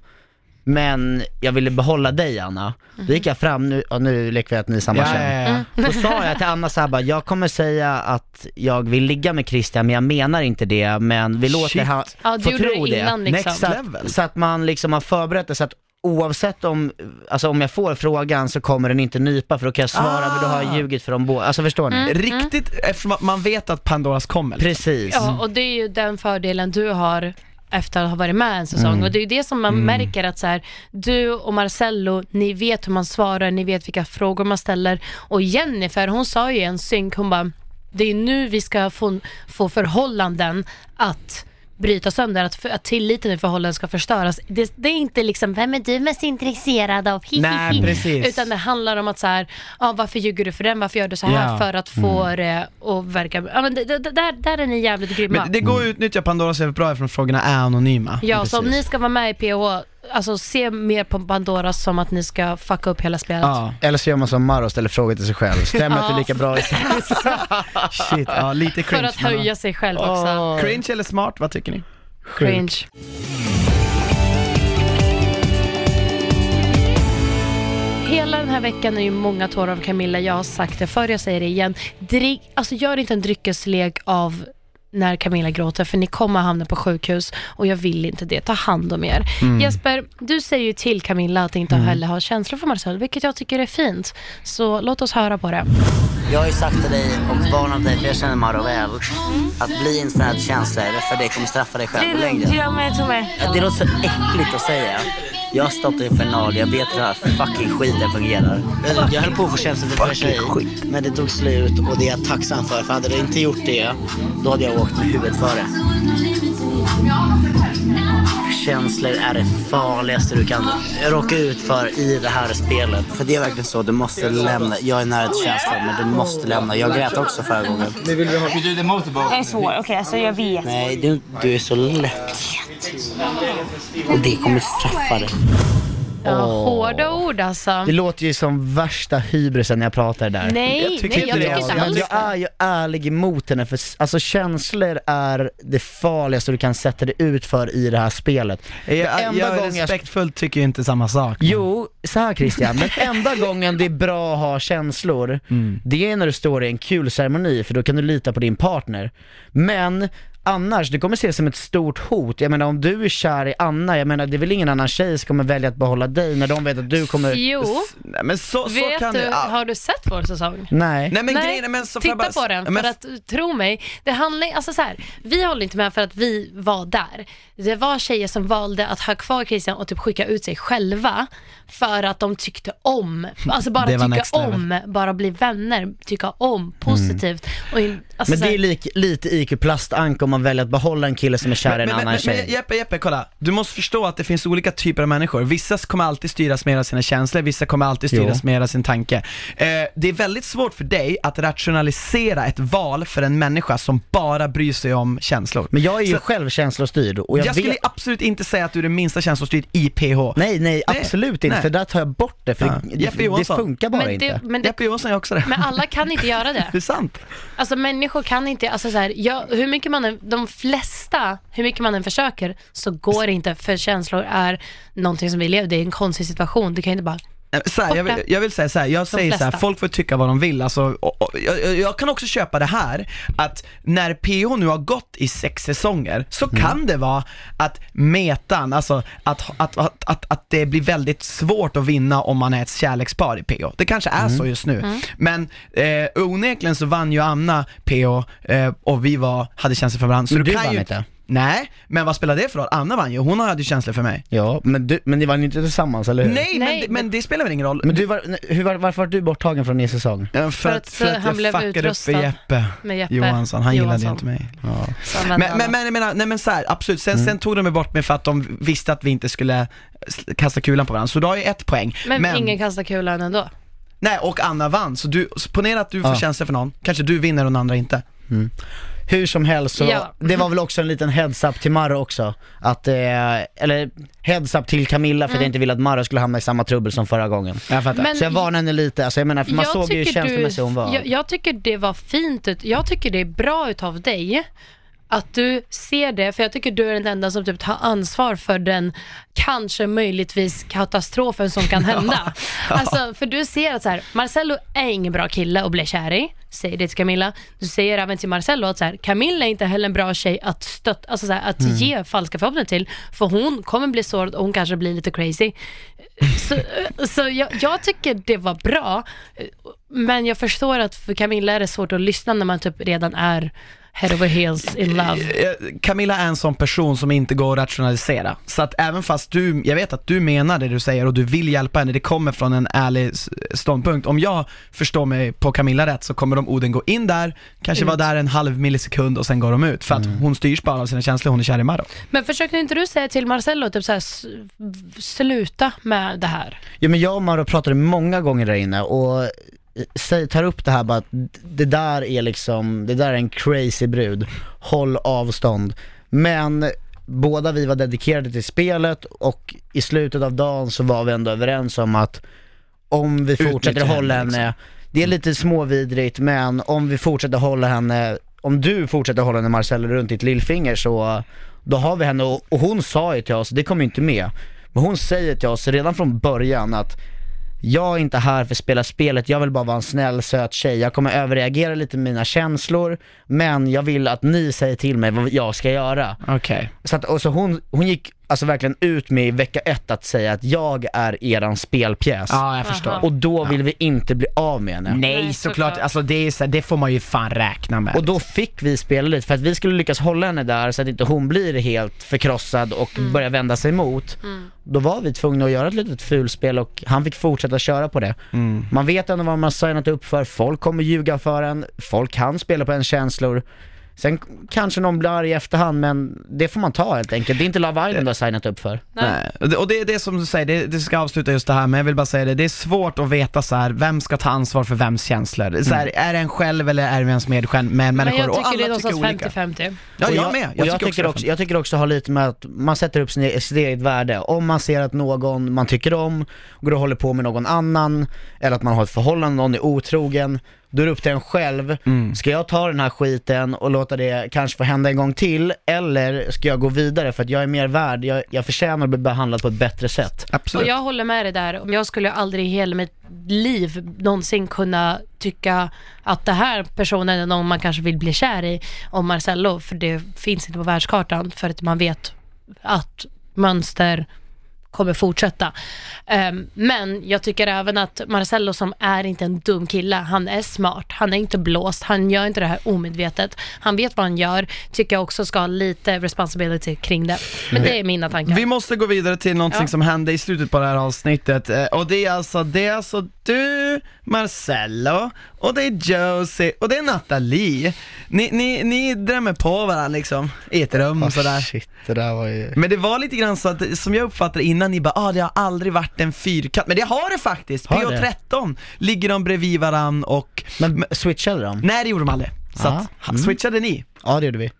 Men jag ville behålla dig Anna. Då gick jag fram, nu, och nu leker vi att ni är samma Ja, kön. ja, ja. Då sa jag till Anna såhär bara, jag kommer säga att jag vill ligga med Christian men jag menar inte det, men vi låter han Ja, få tro det innan, liksom. Next så, level. att, så att man liksom har förberett det så att oavsett om, alltså om jag får frågan så kommer den inte nypa för då kan jag svara men då har jag ljugit för dem båda, alltså förstår ni? Mm. Riktigt, eftersom att man vet att Pandoras kommer. liksom. Precis. Ja, och det är ju den fördelen du har efter att ha varit med en säsong. Och det är ju det som man märker att så här, du och Marcello, ni vet hur man svarar, ni vet vilka frågor man ställer. Och Jennifer, hon sa ju i en synk, hon bara, det är nu vi ska få, få förhållanden att bryta sönder, att, för, att tilliten i förhållanden ska förstöras. Det, det är inte liksom, vem är du mest intresserad av? Hi, Nej, precis. Utan det handlar om att så här, ja, varför ljuger du för den? Varför gör du så här Ja. för att få det att verka... Ja, men det, det, där, där är ni jävligt grymma. Men det går att utnyttja Pandora så jävligt bra eftersom frågorna är anonyma. Ja, så om ni ska vara med i PH, alltså se mer på Pandora som att ni ska fucka upp hela spelet. Ja, Eller så gör man som Maro och ställer frågor till sig själv, stämmer Ja. inte lika bra i shit, ja lite För cringe. att höja sig själv också. Åh. Cringe eller smart, vad tycker ni? Cringe. Hela den här veckan är ju många tårar av Camilla. Jag har sagt det förr, jag säger det igen. Drick, alltså gör inte en dryckeslek av när Camilla gråter, för ni kommer hamna på sjukhus och jag vill inte det. Ta hand om er. Jesper, du säger ju till Camilla att inte heller ha känslor för Marcel, vilket jag tycker är fint. Så låt oss höra på det. Jag har ju sagt till dig och varnat dig, för jag känner Maro väl, att bli inte sådana här känslor, för det kommer straffa dig själv i längden. Det låter så äckligt att säga. Jag har stått i en final, jag vet hur den här fucking skiten fungerar. Jag höll på att få tjej, men det tog slut och det är jag tacksam för. För hade det inte gjort det, då hade jag åkt med huvudet före. Känslor är det farligaste du kan råka ut för i det här spelet. För det är verkligen så, du måste lämna. Jag är nära till känslor, men du måste lämna. Jag grät också förra gången. Jag är svår, okej alltså jag vet. Nej, du, du är så lätt. Och det kommer straffa dig. Ja, hårda ord alltså. Det låter ju som värsta hybrisen när jag pratar där. Nej, Jag nej, tycker jag inte det tycker inte Men alls jag är ju ärlig emot henne för alltså känslor är det farligaste du kan sätta dig ut för i det här spelet. Jag, jag gången jag- respektfullt tycker ju inte samma sak. Jo, så här Christian, den enda gången det är bra att ha känslor, det är när du står i en kul ceremoni för då kan du lita på din partner. Men annars, det kommer ses som ett stort hot. Jag menar om du är kär i Anna, jag menar det är väl ingen annan tjej som kommer välja att behålla dig när de vet att du kommer... Jo, Nej, men så, så vet kan du, det... ja. har du sett vår säsong? Nej. Nej men Nej, grejen är, men så Titta bara- på den, Ja, men för att tro mig, det handlar alltså så här, vi håller inte med för att vi var där. Det var tjejer som valde att ha kvar Christian och typ skicka ut sig själva för att de tyckte om, alltså bara tycka next om, bara bli vänner, tycka om, positivt. Och in, alltså Men det är lik, lite IQ plastank om man väljer att behålla en kille som är kär i en men, annan men, tjej. men Jeppe, Jeppe, kolla. Du måste förstå att det finns olika typer av människor. Vissa kommer alltid styras mer av sina känslor, vissa kommer alltid styras Jo. mer av sin tanke. Eh, det är väldigt svårt för dig att rationalisera ett val för en människa som bara bryr sig om känslor. Men jag är ju Så- själv känslostyrd och jag, Jag, skulle vet... absolut inte säga att du är det minsta känslostyrd i PH. Nej, nej, absolut inte, nej. För där tar jag bort det, för Ja. det, det, det funkar bara men inte. det, men, det, Jeppe Johansson är också det. men alla kan inte göra det. Det är sant. Alltså människor kan inte, alltså så här, ja, hur mycket man än, de flesta, hur mycket man än försöker så går det inte för känslor är någonting som vi lever, det är en konstig situation. Du kan inte bara, Så här, jag, vill, jag vill säga så här, jag säger så här, flesta. folk får tycka vad de vill alltså, och, och, jag, jag kan också köpa det här, att när PH nu har gått i sex säsonger, så kan det vara att metan, alltså att, att, att, att, att det blir väldigt svårt att vinna om man är ett kärlekspar i PH. Det kanske är så just nu. Men eh, onekligen så vann ju Anna PH eh, och vi var, hade känslor för varandra. Så Men du du kan vann ju, inte. Nej, men vad spelar det för roll? Anna vann ju, hon hade ju känslor för mig. Ja, men, du, men ni var ju inte tillsammans, eller hur? Nej, Nej, men, men det spelar väl ingen roll. Men du var, hur var, varför var du borttagen från en säsong? Ja, för, För att, för att han jag blev fuckade upp för utrustad Jeppe, med Jeppe Johansson, han gillade Johansson. inte mig. använder Men, men, men jag menar, nej men så här, absolut, sen, Mm. sen tog de mig bort mig för att de visste att vi inte skulle kasta kulan på varandra, så då har jag ett poäng. men, ingen kastar kulan ändå. Nej, och Anna vann, så du, så ponera att du får Ja. känslor för någon, kanske du vinner och den andra inte. Hur som helst så, Ja. det var väl också en liten heads-up till Marro också, att, eh, eller heads-up till Camilla för att jag inte ville att Marro skulle hamna i samma trubbel som förra gången. Jag fattar. Men- så jag varnade henne lite, alltså jag menar, för man såg ju hur känslomässig hon var. Jag, jag tycker det var fint ut, jag tycker det är bra utav dig att du ser det, för jag tycker du är den enda som typ tar ansvar för den kanske möjligtvis katastrofen som kan hända. Alltså, för du ser att så här, Marcello är ingen bra kille att bli kär i, säger det till Camilla. Du säger även till Marcello att så här, Camilla är inte heller en bra tjej att stötta, alltså så här, att Mm. ge falska förhoppningar till, för hon kommer bli sårad och hon kanske blir lite crazy. Så, så jag, jag tycker det var bra, men jag förstår att för Camilla är det svårt att lyssna när man typ redan är head over heels in love. Eh, Camilla är en sån person som inte går att rationalisera. Så att även fast du, jag vet att du menar det du säger och du vill hjälpa henne, det kommer från en ärlig ståndpunkt. Om jag förstår mig på Camilla rätt så kommer de orden gå in där, kanske Ut. vara där en halv millisekund och sen går de ut. För att hon styrs bara av sina känslor, hon är kär i Maro. Men försökte inte du säga till Marcello, typ såhär, sluta med det här? Ja men jag och Maro pratade många gånger där inne och eh, tar upp det här bara att det där är liksom, det där är en crazy brud, håll avstånd. Men båda vi var dedikerade till spelet och i slutet av dagen så var vi ändå överens om att om vi fortsätter Utnyttja hålla henne, henne, det är lite småvidrigt men om vi fortsätter hålla henne, om du fortsätter hålla henne Marcel runt ditt lillfinger så då har vi henne. Och, och hon sa ju till oss, det kommer ju inte med, men hon säger till oss redan från början att jag är inte här för att spela spelet, jag vill bara vara en snäll, söt tjej. Jag kommer överreagera lite med mina känslor, men jag vill att ni säger till mig vad jag ska göra. Okej. Så, att, och så hon, hon gick alltså verkligen ut med i vecka ett att säga att jag är eran spelpjäs. Ja, jag förstår. Och då vill vi inte bli av med henne. Nej, såklart, alltså det, är så, det får man ju fan räkna med. Och då fick vi spela lite för att vi skulle lyckas hålla henne där så att inte hon blir helt förkrossad och börjar vända sig emot. Då var vi tvungna att göra ett litet fulspel och han fick fortsätta köra på det. Man vet ändå vad man signat upp för, folk kommer ljuga för en, folk kan spela på ens känslor. Sen kanske någon blir arg i efterhand men det får man ta helt enkelt. Det är inte Love Island du har signat upp för. Nej. Och det- Och det är det som du säger, det, det ska avsluta just det här, men jag vill bara säga det, det är svårt att veta så här, vem ska ta ansvar för vems känslor? Så här, Är det en själv eller är det ens medmän- Men människor? jag och tycker det är någonstans olika. 50-50. Ja, Och jag, med. och jag, tycker är också, jag tycker också ha lite med att man sätter upp e- sitt eget värde. Om man ser att någon man tycker om går och håller på med någon annan, eller att man har ett förhållande, någon är otrogen, då är det upp till en själv. Mm. Ska jag ta den här skiten och låta det kanske få hända en gång till, eller ska jag gå vidare för att jag är mer värd, jag, jag förtjänar att bli behandlad på ett bättre sätt. Absolut. Och jag håller med dig där. Om jag skulle aldrig i hela mitt liv någonsin kunna tycka att det här personen är någon man kanske vill bli kär i, om Marcello, för det finns inte på världskartan, för att man vet att mönster kommer fortsätta. Ehm, men jag tycker även att Marcello som är inte en dum kille, han är smart, han är inte blåst, han gör inte det här omedvetet, han vet vad han gör, tycker jag också ska ha lite responsibility kring det. Men det är mina tankar. Vi måste gå vidare till någonting Ja. som hände i slutet på det här avsnittet eh, och det är alltså, det är alltså du, Marcello och det är Josie och det är Nathalie. Ni, ni, ni drämmer på varandra liksom i ett rum sådär. Shit, det där var ju... Men det var lite grann så att, som jag uppfattade innan, ni bara ah det har aldrig varit en fyrkant, men det har det faktiskt! Har det? PO13 ligger de bredvid varann och, Men switchade de? nej det gjorde de aldrig. Så Ah, att, mm. switchade ni? Ja det gjorde vi.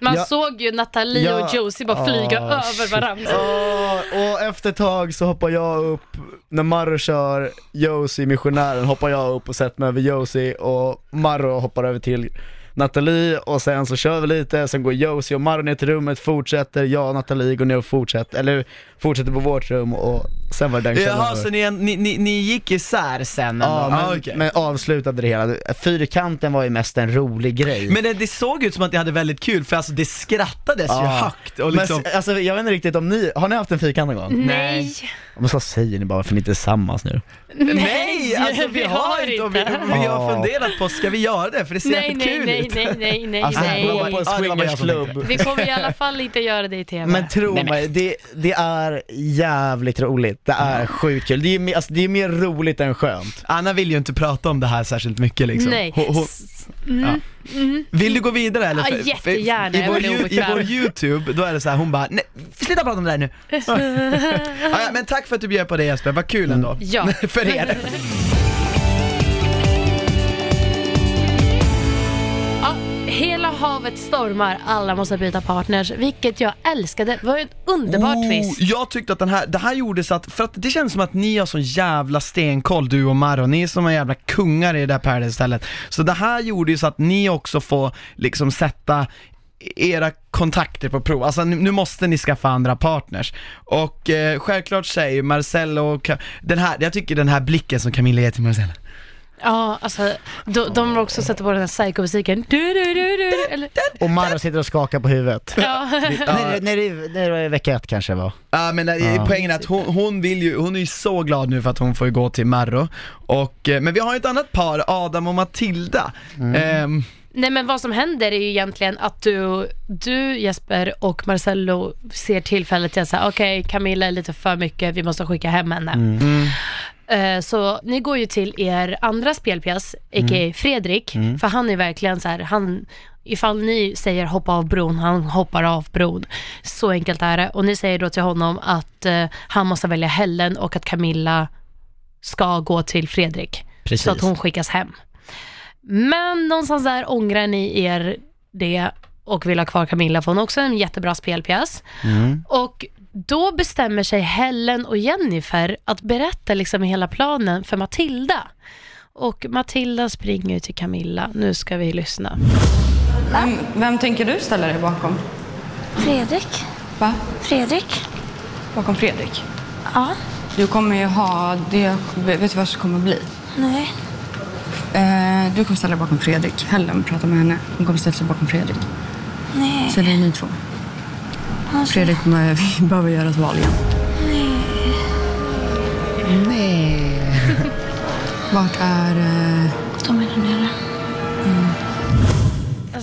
Man Ja. såg ju Nathalie Ja. och Josie bara flyga Ah, över varandra. Ja, och efter ett tag så hoppar jag upp, när Marro kör Josie, missionären, hoppar jag upp och sätter mig över Josie och Marro hoppar över till Nathalie och sen så kör vi lite, sen går Josie och Maro ner till rummet, fortsätter, jag och Nathalie går ner och fortsätter, eller fortsätter på vårt rum och sen var det den kvällen Jaha, så ni, ni, ni, ni gick isär sen ändå? Ja, men, Ah, okej. men avslutade det hela. Fyrkanten var ju mest en rolig grej. Men det, det såg ut som att ni hade väldigt kul, för alltså det skrattades ju Ja. högt och liksom Men, alltså, jag vet inte riktigt om ni, har ni haft en fyrkant någon gång? Nej. Men så säger ni bara för ni inte är tillsammans nu. Nej, alltså vi, har inte, och vi, vi har funderat på, ska vi göra det? För det ser Nej, jävligt nej, kul nej, ut. nej, nej, nej, Alltså, nej. på en swingersklubb. Vi kommer i alla fall inte göra det i TV. Men tro mig, det, det är jävligt roligt. Det är sjukt kul. Det är, mer- alltså, det är mer roligt än skönt. Anna vill ju inte prata om det här särskilt mycket liksom. Nej. Hon, hon, S- Mm. Mm. vill du gå vidare eller? Ja, jättegärna, I vår, ju- I vår YouTube, då är det så här, hon bara, nej, sluta prata om det där nu. ja, ja, men tack för att du bjöd på det Jesper, vad kul ändå. Ja. för er. havet stormar, alla måste byta partners, vilket jag älskade. Det var ju ett underbart Oh, twist. Jag tyckte att den här, det här gjorde så att, för att det känns som att ni har sån jävla stenkoll du och Maro, ni är som en jävla kungar i det där Paradise-stället. Så det här gjorde ju så att ni också får liksom sätta era kontakter på prov, alltså nu, nu måste ni skaffa andra partners. Och eh, självklart säger Marcello, och Ka- den här, jag tycker den här blicken som Camilla ger till Marcello. Ja, alltså de, de har också sätter på den här psycho-musiken. Du, du, du, du, eller, Och Marro sitter och skakar på huvudet. ja. När, när, det- när det vecka ett kanske var. Ja men eh, Ja. poängen är att hon, hon vill ju, hon är ju så glad nu för att hon får gå till Marro. Och, eh, men vi har ju ett annat par, Adam och Matilda. Ehm, Nej men vad som händer är ju egentligen att du, du Jesper och Marcello ser tillfället till att säga okej Camilla är lite för mycket, vi måste skicka hem henne. mm. Eh, Så ni går ju till er andra spelpjäs, a.k.a. Fredrik, för han är verkligen så här, han, ifall ni säger hoppa av bron, han hoppar av bron. Så enkelt är det. Och ni säger då till honom att eh, han måste välja Helen och att Camilla ska gå till Fredrik. Precis. Så att hon skickas hem. Men någonstans där ångrar ni er det och vill ha kvar Camilla, för hon har också en jättebra spelpjäs. Mm. Och då bestämmer sig Helen och Jennifer att berätta liksom hela planen för Matilda. Och Matilda springer ju till Camilla. Nu ska vi lyssna. Vem, vem tänker du ställa dig bakom? Fredrik? Va? Fredrik? Bakom Fredrik? Ja. Du kommer ju ha... Det, vet du vad det kommer bli? Nej. Eh, du kommer ställa dig bakom Fredrik. Helen pratar med henne. Hon kommer ställa sig bakom Fredrik. Nej. Så det är ni två. Fredrik kommer, vi behöver göra ett val igen. Nej. Vart är... Eh, De är där nere.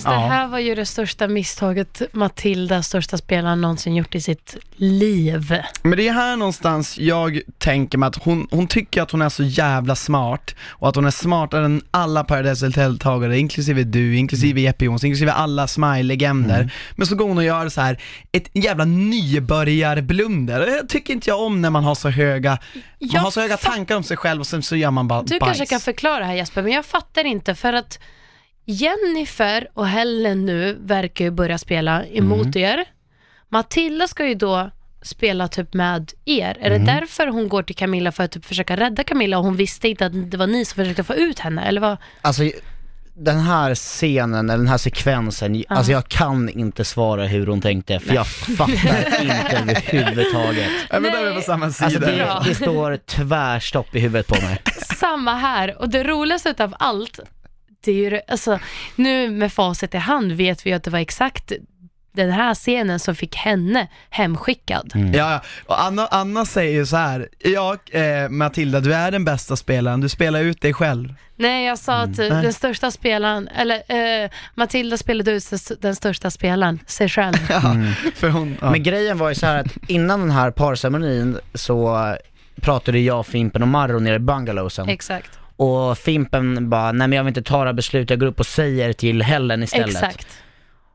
Alltså, det här var ju det största misstaget Matilda, största spelaren, någonsin gjort i sitt liv. Men det är här någonstans jag tänker mig att hon, hon tycker att hon är så jävla smart och att hon är smartare än alla Paradise Hotel-deltagare, inklusive du, inklusive Jeppe Jonsson, inklusive alla Smile-legender. Men så går hon och gör så här ett jävla nybörjarblunder. Och Det tycker inte jag om när man har så höga, man har så höga tankar om sig själv och sen så gör man bara Du bajs. kanske kan förklara här Jesper, men jag fattar inte för att Jennifer och Helen nu verkar ju börja spela emot er. Matilda ska ju då spela typ med er. Är det därför hon går till Camilla för att typ försöka rädda Camilla och hon visste inte att det var ni som försökte få ut henne? Eller vad? Alltså den här scenen, eller den här sekvensen, alltså jag kan inte svara hur hon tänkte för jag fattar inte överhuvudtaget. Men där är vi på samma sida. Alltså det, det står tvärstopp i huvudet på mig. Samma här. Och det roligaste utav allt, det är ju, alltså, nu med facit i hand vet vi att det var exakt den här scenen som fick henne hemskickad. Ja, ja. och Anna, Anna säger ju så här. ja eh, Matilda du är den bästa spelaren, du spelar ut dig själv. Nej, jag sa att eh, Nej. den största spelaren, eller eh, Matilda spelade ut den- den största spelaren, sig själv. Ja, för hon, ja. Men grejen var ju så här att innan den här parceremonin så pratade jag, Fimpen och Marro nere i bungalowsen. Exakt. Och Fimpen bara, nej men jag vill inte ta det här beslutet, jag går upp och säger till Helen istället. Exakt.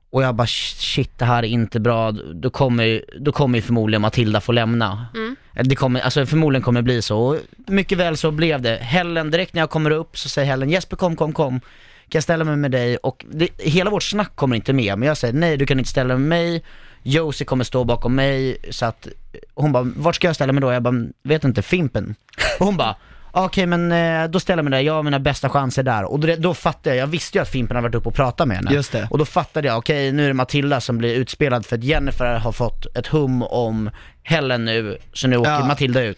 Och jag bara shit det här är inte bra, då kommer, då kommer ju förmodligen Matilda få lämna. Mm. Det kommer, alltså förmodligen kommer det bli så, och mycket väl så blev det. Helen, direkt när jag kommer upp så säger Helen Jesper kom, kom, kom. Kan jag ställa mig med dig? Och det, hela vårt snack kommer inte med, men jag säger nej du kan inte ställa dig med mig. Josie kommer stå bakom mig, så att hon bara, vart ska jag ställa mig då? Jag bara, vet inte, Fimpen. Och hon bara, okej men eh, då ställer mig där, jag har mina bästa chanser där. Och då, då fattade jag, jag visste ju att Fimpen hade varit uppe och pratat med henne. Just det. Och då fattade jag, okej nu är det Matilda som blir utspelad för att Jennifer har fått ett hum om Helen nu, så nu åker Ja. Matilda ut.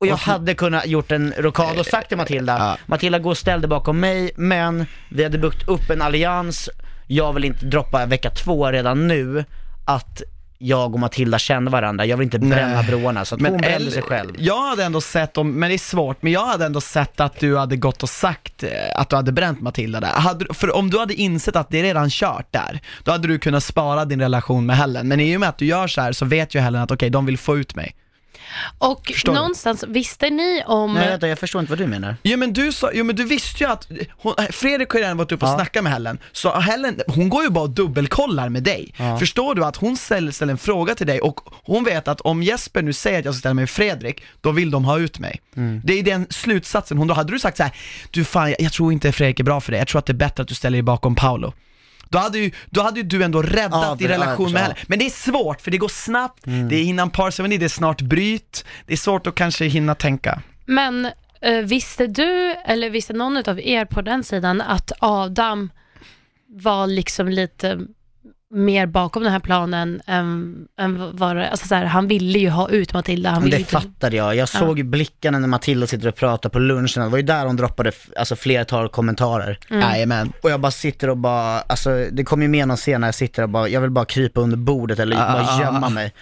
Och jag hade kunnat gjort en rokad och sagt till Matilda, Ja. Matilda gå och ställ dig bakom mig, men vi hade byggt upp en allians, jag vill inte droppa vecka två redan nu, att jag och Matilda känner varandra, jag vill inte bränna Nej. broarna, så att hon brände sig själv. Jag hade ändå sett, om, men det är svårt, men jag hade ändå sett att du hade gått och sagt eh, att du hade bränt Matilda där. Hade, för om du hade insett att det är redan kört där, då hade du kunnat spara din relation med Helen. Men i och med att du gör så här så vet ju Helen att okej, de vill få ut mig. Och Förstår du? någonstans, visste ni om... Nej vänta, jag förstår inte vad du menar. Jo men du sa, jo men du visste ju att, hon, Fredrik har ju redan varit uppe och Ja. snackat med Helen, så Helen, hon går ju bara och dubbelkollar med dig. Ja. Förstår du att hon ställer, ställer en fråga till dig och hon vet att om Jesper nu säger att jag ska ställa mig med Fredrik, då vill de ha ut mig. Mm. Det är den slutsatsen hon då, hade du sagt så här: du fan jag, jag tror inte Fredrik är bra för dig, jag tror att det är bättre att du ställer dig bakom Paolo. Då hade, ju, då hade ju du ändå räddat Ja, din relation med. Helen. Men det är svårt, för det går snabbt, Mm. det är innan parceremoni, det är snart bryt, det är svårt att kanske hinna tänka. Men eh, visste du, eller visste någon av er på den sidan att Adam var liksom lite mer bakom den här planen än, än vad det, alltså så här, han ville ju ha ut Matilda. Han ville det inte, fattade jag. Jag såg ju blickarna när Matilda sitter och pratar på lunchen. Det var ju där hon droppade alltså, flertal kommentarer. Mm. Och jag bara sitter och bara, alltså det kommer ju med någon scen när jag sitter och bara, jag vill bara krypa under bordet eller Ah, bara ah, gömma ah. mig.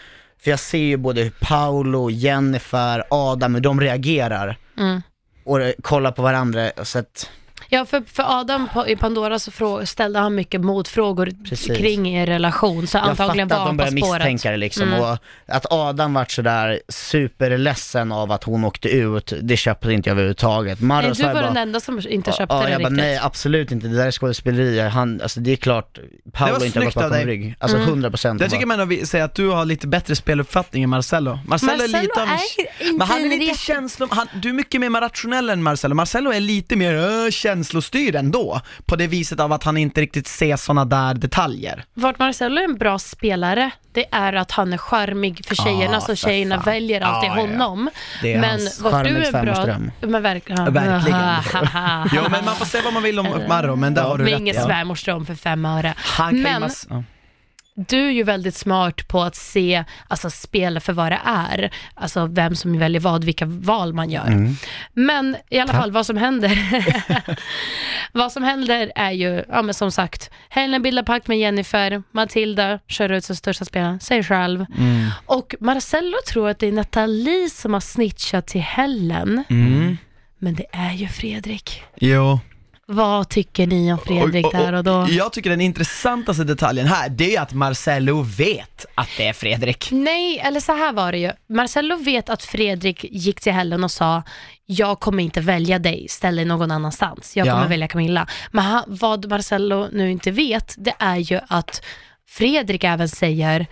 För jag ser ju både hur Paolo, Jennifer, Adam, hur de reagerar. Mm. Och kollar på varandra, så att, Ja, för, för Adam på, i Pandora så frå, ställde han mycket motfrågor Precis. kring er relation, så jag antagligen var att de han på spåret. misstänka det liksom. Mm. Och att Adam vart sådär superledsen av att hon åkte ut, det köpte inte jag överhuvudtaget. Marre Nej, du jag var bara, den enda som inte köpte ja, det jag bara, nej absolut inte, det där är skådespeleri. Han, alltså det är klart, Paolo var inte har gått bakom rygg. Alltså Mm. 100 procent. Jag tycker man vi- säga att du har lite bättre speluppfattning än Marcello. Marcello, är Marcello lite av är inte Men han är lite riktig- känslom... Han, du är mycket mer rationell än Marcello. Marcello är lite mer äh, känslostyrd ändå. På det viset av att han inte riktigt ser sådana där detaljer. Vart Marcello är en bra spelare, det är att han är charmig för tjejerna, Ah, så tjejerna fan. väljer alltid Ah, ja, ja. honom. Är Men vart du är bra... Men verkligen. Verkligen. jo men man får säga vad man vill om Marro, men där har du Men rätt ingen svärmorsdröm för fem öre. Han Men ja. Du är ju väldigt smart på att se, alltså spela för vad det är. Alltså vem som väljer vad, vilka val man gör. Mm. Men i alla fall vad som händer. vad som händer är ju, ja men som sagt, Helen bildar pakt med Jennifer, Matilda kör ut sin största spelare, sig själv. Mm. Och Marcello tror att det är Nathalie som har snitchat till Helen. Mm. Men det är ju Fredrik. Jo. Vad tycker ni om Fredrik där och då? Jag tycker den intressantaste detaljen här, det är att Marcello vet att det är Fredrik. Nej, eller så här var det ju. Marcello vet att Fredrik gick till Helen och sa jag kommer inte välja dig, ställ dig någon annanstans. Jag Ja. kommer välja Camilla. Men han, vad Marcello nu inte vet, det är ju att Fredrik även säger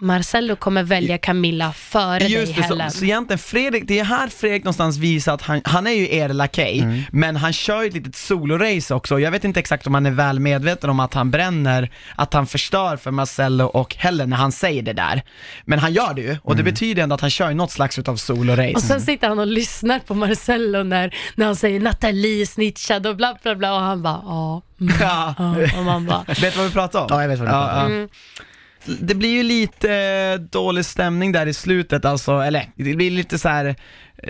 Marcello kommer välja Camilla före dig Just det, Helen. så, så egentligen Fredrik, det är här Fredrik någonstans visar att han, han är ju er lakej, men han kör ju ett litet solorace också. Jag vet inte exakt om han är väl medveten om att han bränner, att han förstör för Marcello och Helen när han säger det där. Men han gör det ju, och det betyder ändå att han kör ju något slags utav solorace. Och sen sitter han och lyssnar på Marcello när, när han säger Nathalie snitchad och bla bla bla och han bara ja. Mm, Ja. ja. Och man bara Vet du vad vi pratar om? Ja, jag vet vad du pratar om. Mm. Det blir ju lite eh, dålig stämning där i slutet alltså, eller det blir lite så här.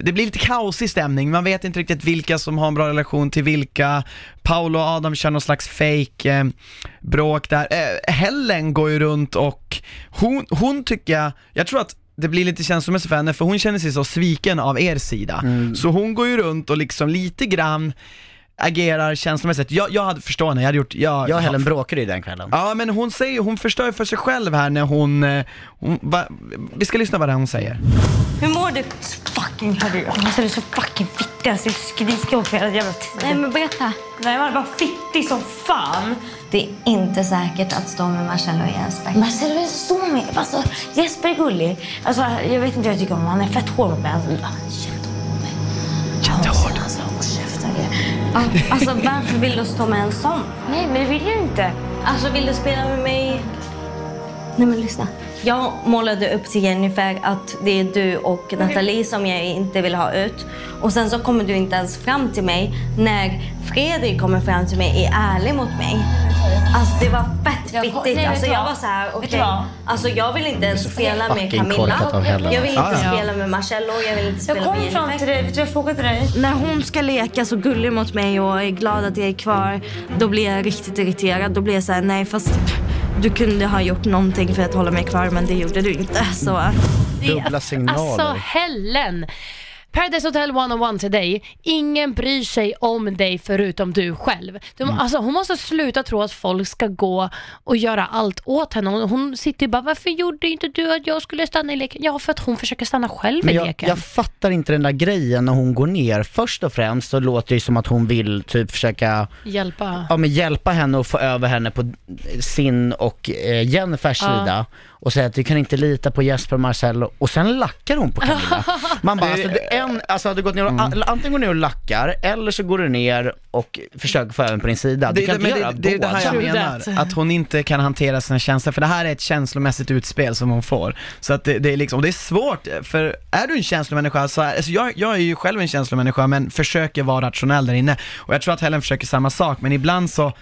Det blir lite kaosig stämning, man vet inte riktigt vilka som har en bra relation till vilka Paolo och Adam kör någon slags fake eh, bråk där. Eh, Helen går ju runt och hon, hon tycker jag, jag tror att det blir lite känslomässigt för henne för hon känner sig så sviken av er sida. Så hon går ju runt och liksom lite grann agerar känslomässigt. Jag, jag hade förstått henne, jag hade gjort, jag, Jag och Helen bråkade ju den kvällen. Ja men hon säger, hon förstör för sig själv här när hon, eh, hon va, vi ska lyssna vad det är hon säger. Hur mår du? Fucking hörru. Alltså, du är så fucking fittig. Alltså, jag skriker åt mig hela jävla tiden. Nej, men berätta. Nej, jag var bara fittig som fan. Det är inte säkert att stå med Marcello och Jesper. Marcello är så med. Alltså, Jesper är gullig. Alltså, jag vet inte vad jag tycker om honom. Han är fett hård mot mig. Alltså, jättehård. Jättehård. Alltså, håll käften. Alltså, varför vill du stå med en sån? Nej, men det vill jag inte. Alltså, vill du spela med mig? Nej, men lyssna. Jag målade upp till Jennifer att det är du och Nathalie som jag inte vill ha ut. Och sen så kommer du inte ens fram till mig när Fredrik kommer fram till mig är ärlig mot mig. Alltså det var fett Jag- fittigt. Alltså jag var så här, Vet du okej. vad? Alltså jag vill inte ens spela med Camilla. Jag vill inte Ja, ja. spela med Marcello. Jag vill inte Jag spela kom med fram Jennifer. till dig. Vet du jag frågade dig? När hon ska leka så gullig mot mig och är glad att jag är kvar, då blir jag riktigt irriterad. Då blir jag så här, nej fast du kunde ha gjort någonting för att hålla mig kvar men det gjorde du inte. Så Dubbla signaler. Alltså Helen! Paradise Hotel 101 till dig. Ingen bryr sig om dig förutom du själv. Du, Mm. alltså, hon måste sluta tro att folk ska gå och göra allt åt henne. Hon, hon sitter ju bara, varför gjorde inte du att jag skulle stanna i leken? Ja, för att hon försöker stanna själv i Men jag, leken. jag fattar inte den där grejen när hon går ner. Först och främst så låter det som att hon vill typ försöka Hjälpa. ja, men hjälpa henne och få över henne på sin och eh, Jennifers Ja. sida och säga att du kan inte lita på Jesper och Marcello och sen lackar hon på Camilla. Man bara, alltså, en, alltså hade du gått ner och, Mm. antingen går ner och lackar eller så går du ner och försöker få över på din sida. Du Det, kan det, inte göra det, det är det här jag menar, att hon inte kan hantera sina känslor, för det här är ett känslomässigt utspel som hon får. Så att det, det är liksom, och det är svårt, för är du en känslomänniska, så, alltså jag, jag är ju själv en känslomänniska, men försöker vara rationell där inne. Och jag tror att Helen försöker samma sak, men ibland så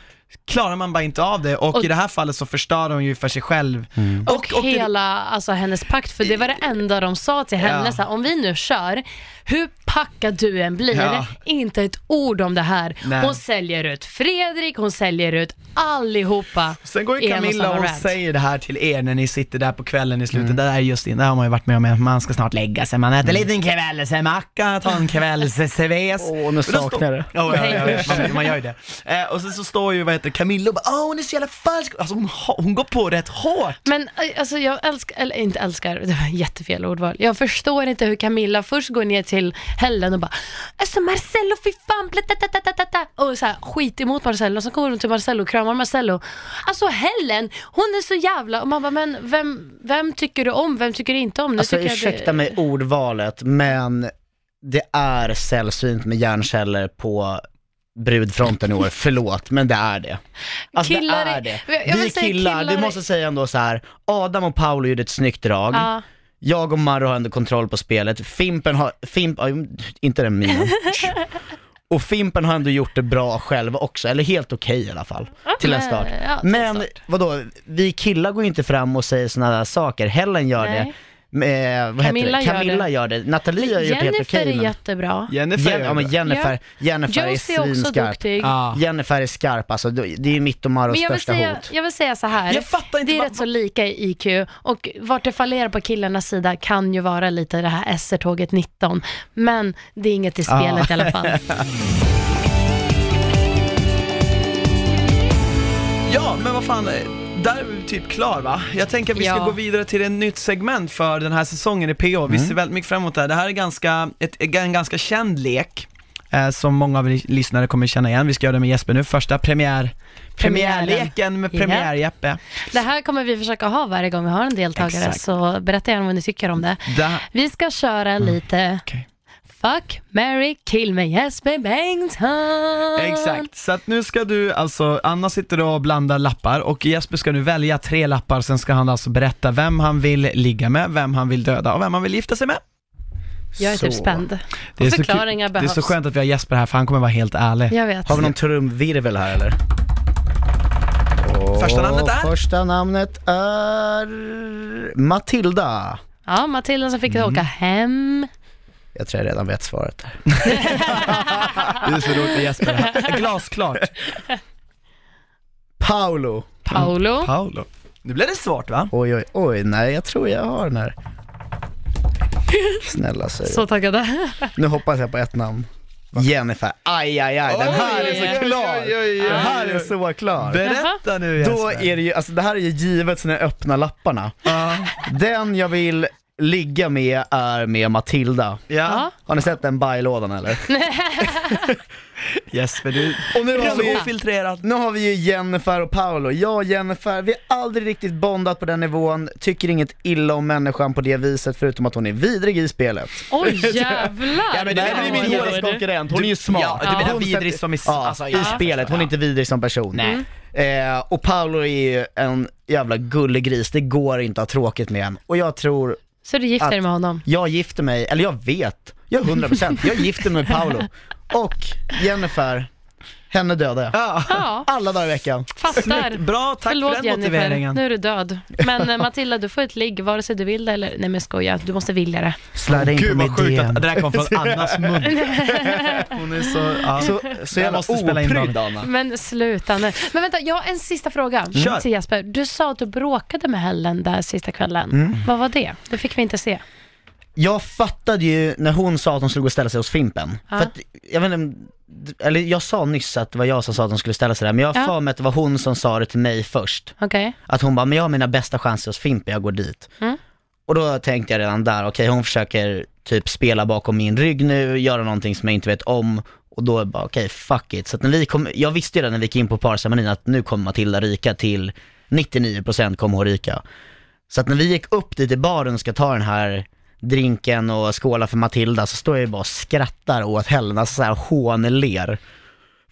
klarar man bara inte av det och, Och- i det här fallet så förstör hon ju för sig själv. Och, och det- hela alltså, hennes pakt, för det var det enda de sa till henne. Ja. Så här, om vi nu kör, hur packad du än blir, Ja. inte ett ord om det här. Nej. Hon säljer ut Fredrik, hon säljer ut allihopa. Sen går ju och Camilla och rant. säger det här till er när ni sitter där på kvällen i slutet, Mm. det där är just det, där har man ju varit med om, att man ska snart lägga sig, man äter en liten kvällsmacka, tar en kvällsserves. Åh, nu då står- saknar det. Ja, ja, ja, ja, man, man gör ju det. Eh, och sen så står ju, vad heter det, Camilla och bara åh hon är så jävla falsk, alltså hon, hon går på rätt hårt. Men eh, alltså jag älskar, eller inte älskar, det var jättefel ordval. Jag förstår inte hur Camilla först går ner till Helen och bara Alltså Marcello fy fan, bla, ta, ta, ta, ta, ta. och så här, skit emot Marcello. Och så kommer hon till Marcello och kramar Marcello. Alltså Helen, hon är så jävla, och man bara men vem, vem tycker du om, vem tycker du inte om? Nu Alltså jag det- ursäkta mig ordvalet, men det är sällsynt med hjärnceller på brudfronten i år, förlåt, men det är det. Alltså Killar det är- det. Vi killar, killar är- måste säga ändå så här. Adam och Paolo gjorde ett snyggt drag. Ja. Jag och Marro har ändå kontroll på spelet. Fimpen har, Fimp, aj, inte den minen. Och Fimpen har ändå gjort det bra själv också, eller helt okej i alla fall. till en start. ja, till en Men vadå, vi killar går ju inte fram och säger sådana där saker. Helen gör Nej. det. Vad Camilla heter gör det? Camilla det. gör det. Nathalie har gjort helt Jennifer okej. är men- jättebra. Jennifer Jen, ja men Jennifer, Jennifer Josie är är svinskarp. duktig. Ja. Jennifer är skarp alltså, det är ju mitt och Maros Men jag vill, största säga, hot. jag vill säga så här. Jag fattar inte det är vad- rätt så lika i IQ och vart det fallerar på killarnas sida kan ju vara lite det här SR-tåget 19. Men det är inget i spelet i alla fall. Ja, men vad fan, eh, där är vi typ klar va? Jag tänker att vi ska Ja. gå vidare till ett nytt segment för den här säsongen i PO. Vi ser väldigt mycket fram emot det här. Det här är ganska, ett, en ganska känd lek. Eh, som många av er lyssnare kommer känna igen. Vi ska göra det med Jesper nu. Första premiär, premiärleken med premiär-Jeppe. Det här kommer vi försöka ha varje gång vi har en deltagare, Exakt. så berätta gärna vad ni tycker om det. Det, Vi ska köra lite Mm. okej. Fuck, Mary kill med Jesper Bengtsson. Exakt, så att nu ska du alltså, Anna sitter och blandar lappar och Jesper ska nu välja tre lappar, sen ska han alltså berätta vem han vill ligga med, vem han vill döda och vem han vill gifta sig med. Jag är typ Så. spänd. Det är, Och så förklaringar det är behövs. så skönt att vi har Jesper här för han kommer vara helt ärlig. Jag vet. Har vi någon trumvirvel här eller? Första namnet är? Första namnet är Matilda. Ja, Matilda som fick Mm. åka hem. Jag tror jag redan vet svaret. Det är så roligt med Jesper här. Glasklart. Paolo. Paolo. Paolo. Nu blev det svårt va? Oj, oj, oj, nej jag tror jag har den här. Snälla säg Så taggade. Nu hoppas jag på ett namn. Jennifer, aj aj aj, den här är så Oj, klar! oj, oj, oj, Den här oj. är så klar! Berätta nu Jesper. Då är det ju, alltså det här är ju givet sen jag öppnar lapparna. Den jag vill ligga med är med Matilda. Ja. Har ni sett den bajlådan eller? Jesper du, Och nu har vi, ofiltrerad. nu har vi ju Jennifer och Paolo. Jag och Jennifer, vi har aldrig riktigt bondat på den nivån, tycker inget illa om människan på det viset förutom att hon är vidrig i spelet. Oj jävlar. Ja, men det det är min min hårdaste konkurrent, hon är ju smart. Ja, du menar Hon vidrig som i- ja, alltså, i ja. spelet, hon är inte vidrig som person. Nej. Eh, och Paolo är ju en jävla gullegris, det går inte att ha tråkigt med en. Och jag tror, Så du gifter dig med honom? jag gifter mig, eller jag vet, jag är 100%, jag gifter mig med Paolo. Och Jennifer, henne dödar jag. Ja. Alla dagar i veckan. fattar. Bra, tack Förlåt för den Jennifer, motiveringen. nu är du död. Men eh, Matilda, du får ett ligg vare sig du vill det eller... Nej men skoja, du måste vilja det. Slida in på Gud vad sjukt att det där kom från Annas mun. Hon är så, ja. Så, så Jag jävla måste spela in oprydd. Anna. Men sluta nu. Men vänta, jag har en sista fråga Kör. till Jesper. Du sa att du bråkade med Helen där sista kvällen. Mm. Vad var det? Det fick vi inte se. Jag fattade ju när hon sa att hon skulle gå och ställa sig hos Fimpen. Ja. För att, jag vet inte, eller jag sa nyss att det var jag som sa att hon skulle ställa sig där, men jag har Ja. för mig att det var hon som sa det till mig först. Okej. Att hon bara, men jag har mina bästa chanser hos Fimpen, jag går dit. Mm. Och då tänkte jag redan där, okej hon försöker typ spela bakom min rygg nu, göra någonting som jag inte vet om. Och då bara, okej fuck it. Så att när vi kom, jag visste ju redan när vi gick in på parceremonin att nu kommer Matilda ryka till 99% kommer hon ryka. Så att när vi gick upp dit i baren och ska ta den här drinken och skåla för Matilda så står jag ju bara och skrattar åt Helen, alltså såhär hånler.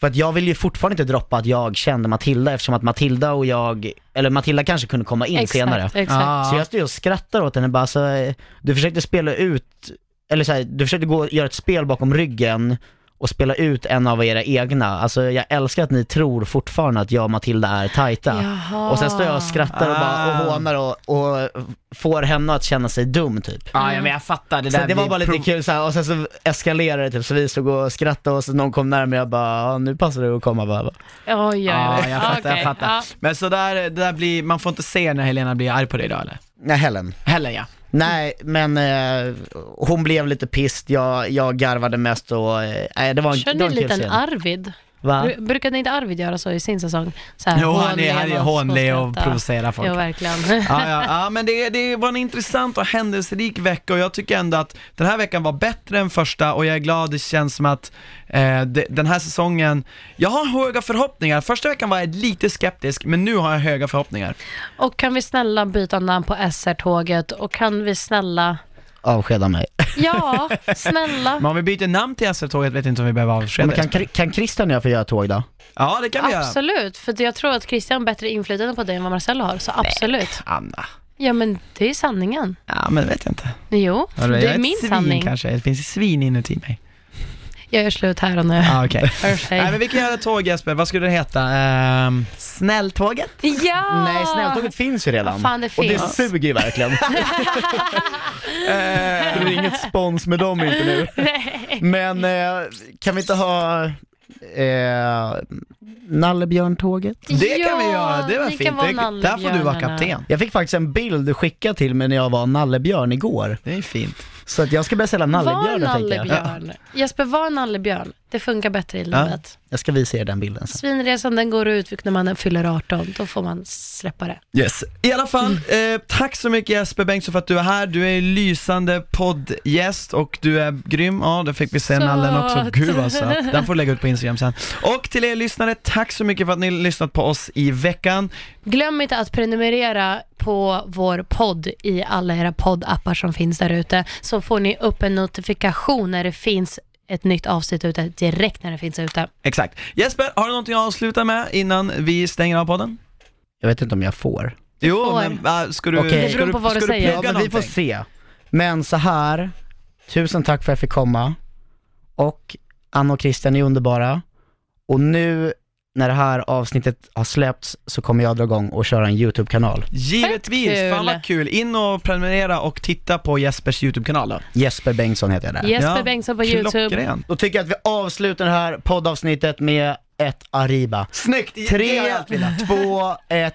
För att jag vill ju fortfarande inte droppa att jag kände Matilda eftersom att Matilda och jag, eller Matilda kanske kunde komma in senare. Exakt. Så jag står och skrattar åt henne bara så, eh, du försökte spela ut, eller så här, du försökte gå och göra ett spel bakom ryggen och spela ut en av era egna. Alltså jag älskar att ni tror fortfarande att jag och Matilda är tajta. Jaha. Och sen står jag och skrattar och, bara, och Ah. hånar och, och får henne att känna sig dum typ. Ja, ja men jag fattar, det Så där det var bara lite kul så här, och sen så eskalerade det typ, så vi stod och skrattade och så någon kom närmare och jag bara, "Ja, nu passar det att komma bara. Oj, oj, oj. Ja, jag fattar, Okej, jag fattar. ja. Men så där, det där blir, man får inte se när Helena blir arg på dig då eller? Nej, Helen. Heller ja. Nej, men eh, hon blev lite pissed, jag, jag garvade mest och, eh, det var en, Kör ni en liten. Arvid? Va? Bru- Brukade inte Arvid göra så i sin säsong? Så här, Jo, han är, han är hånlig och provocerar folk. Jo, verkligen. Ja, ja, ja men det, det var en intressant och händelserik vecka och jag tycker ändå att den här veckan var bättre än första och jag är glad, det känns som att eh, det, den här säsongen, jag har höga förhoppningar. Första veckan var jag lite skeptisk, men nu har jag höga förhoppningar. Och kan vi snälla byta namn på SR-tåget och kan vi snälla, Avskeda mig. ja, snälla. Men om vi byter namn till SR-tåget vet jag inte om vi behöver avskeda Men kan, kan Christian och jag få göra tåg då? Ja, det kan vi göra. Absolut, för jag tror att Christian har bättre inflytande på dig än vad Marcello har, så absolut. Anna. Ja men det är sanningen. Ja, men vet jag inte. Jo, Jag det är ett min svin sanning. kanske, det finns ett svin inuti mig. Jag gör slut här och nu. För sig. Nej men vi kan göra ett tåg Jesper, vad skulle det heta? Ehm, snälltåget? Ja! Nej, snälltåget finns ju redan. Vad fan, det och det finns. suger ju verkligen. det blir inget spons med dem inte nu. Men eh, kan vi inte ha eh, Nallebjörntåget? Det kan vi Ja, göra, det var ni kan fint. vara Det, där får du vara nallebjörnarna. kapten. Jag fick faktiskt en bild skickad till mig när jag var nallebjörn igår. Det är fint. Så att jag ska börja sälja Var nallebjörnar tänker jag. nallebjörn. Jesper, var nallebjörn. Det funkar bättre i Ja. livet. Jag ska visa er den bilden sen. Svinresan den går ut när man fyller 18. Då får man släppa det. Yes. I alla fall, eh, tack så mycket Jesper Bengtsson för att du är här. Du är lysande poddgäst och du är grym. Ja, det fick vi se nallen också. Gud vad söt. Den får du lägga ut på Instagram sen. Och till er lyssnare, tack så mycket för att ni har lyssnat på oss i veckan. Glöm inte att prenumerera på vår podd i alla era poddappar som finns där ute. Så får ni upp en notifikation när det finns ett nytt avsnitt ute direkt när det finns ute. Exakt. Jesper, har du någonting att avsluta med innan vi stänger av podden? Jag vet inte om jag får. Jo, får. men va, ska du, Okej. Det ska beror du, på vad du ska säger. Ja, men vi får någonting? se. Men så här, tusen tack för att jag fick komma. Och Anna och Christian är underbara. Och nu när det här avsnittet har släppts så kommer jag dra igång och köra en YouTube-kanal. Givetvis, kul. fan vad kul. In och prenumerera och titta på Jespers YouTube-kanal då. Jesper Bengtsson heter jag där. Jesper Ja, Bengtsson på YouTube. Klockrent. Då tycker jag att vi avslutar det här poddavsnittet med ett Arriba. Snyggt! Tre, två, ett.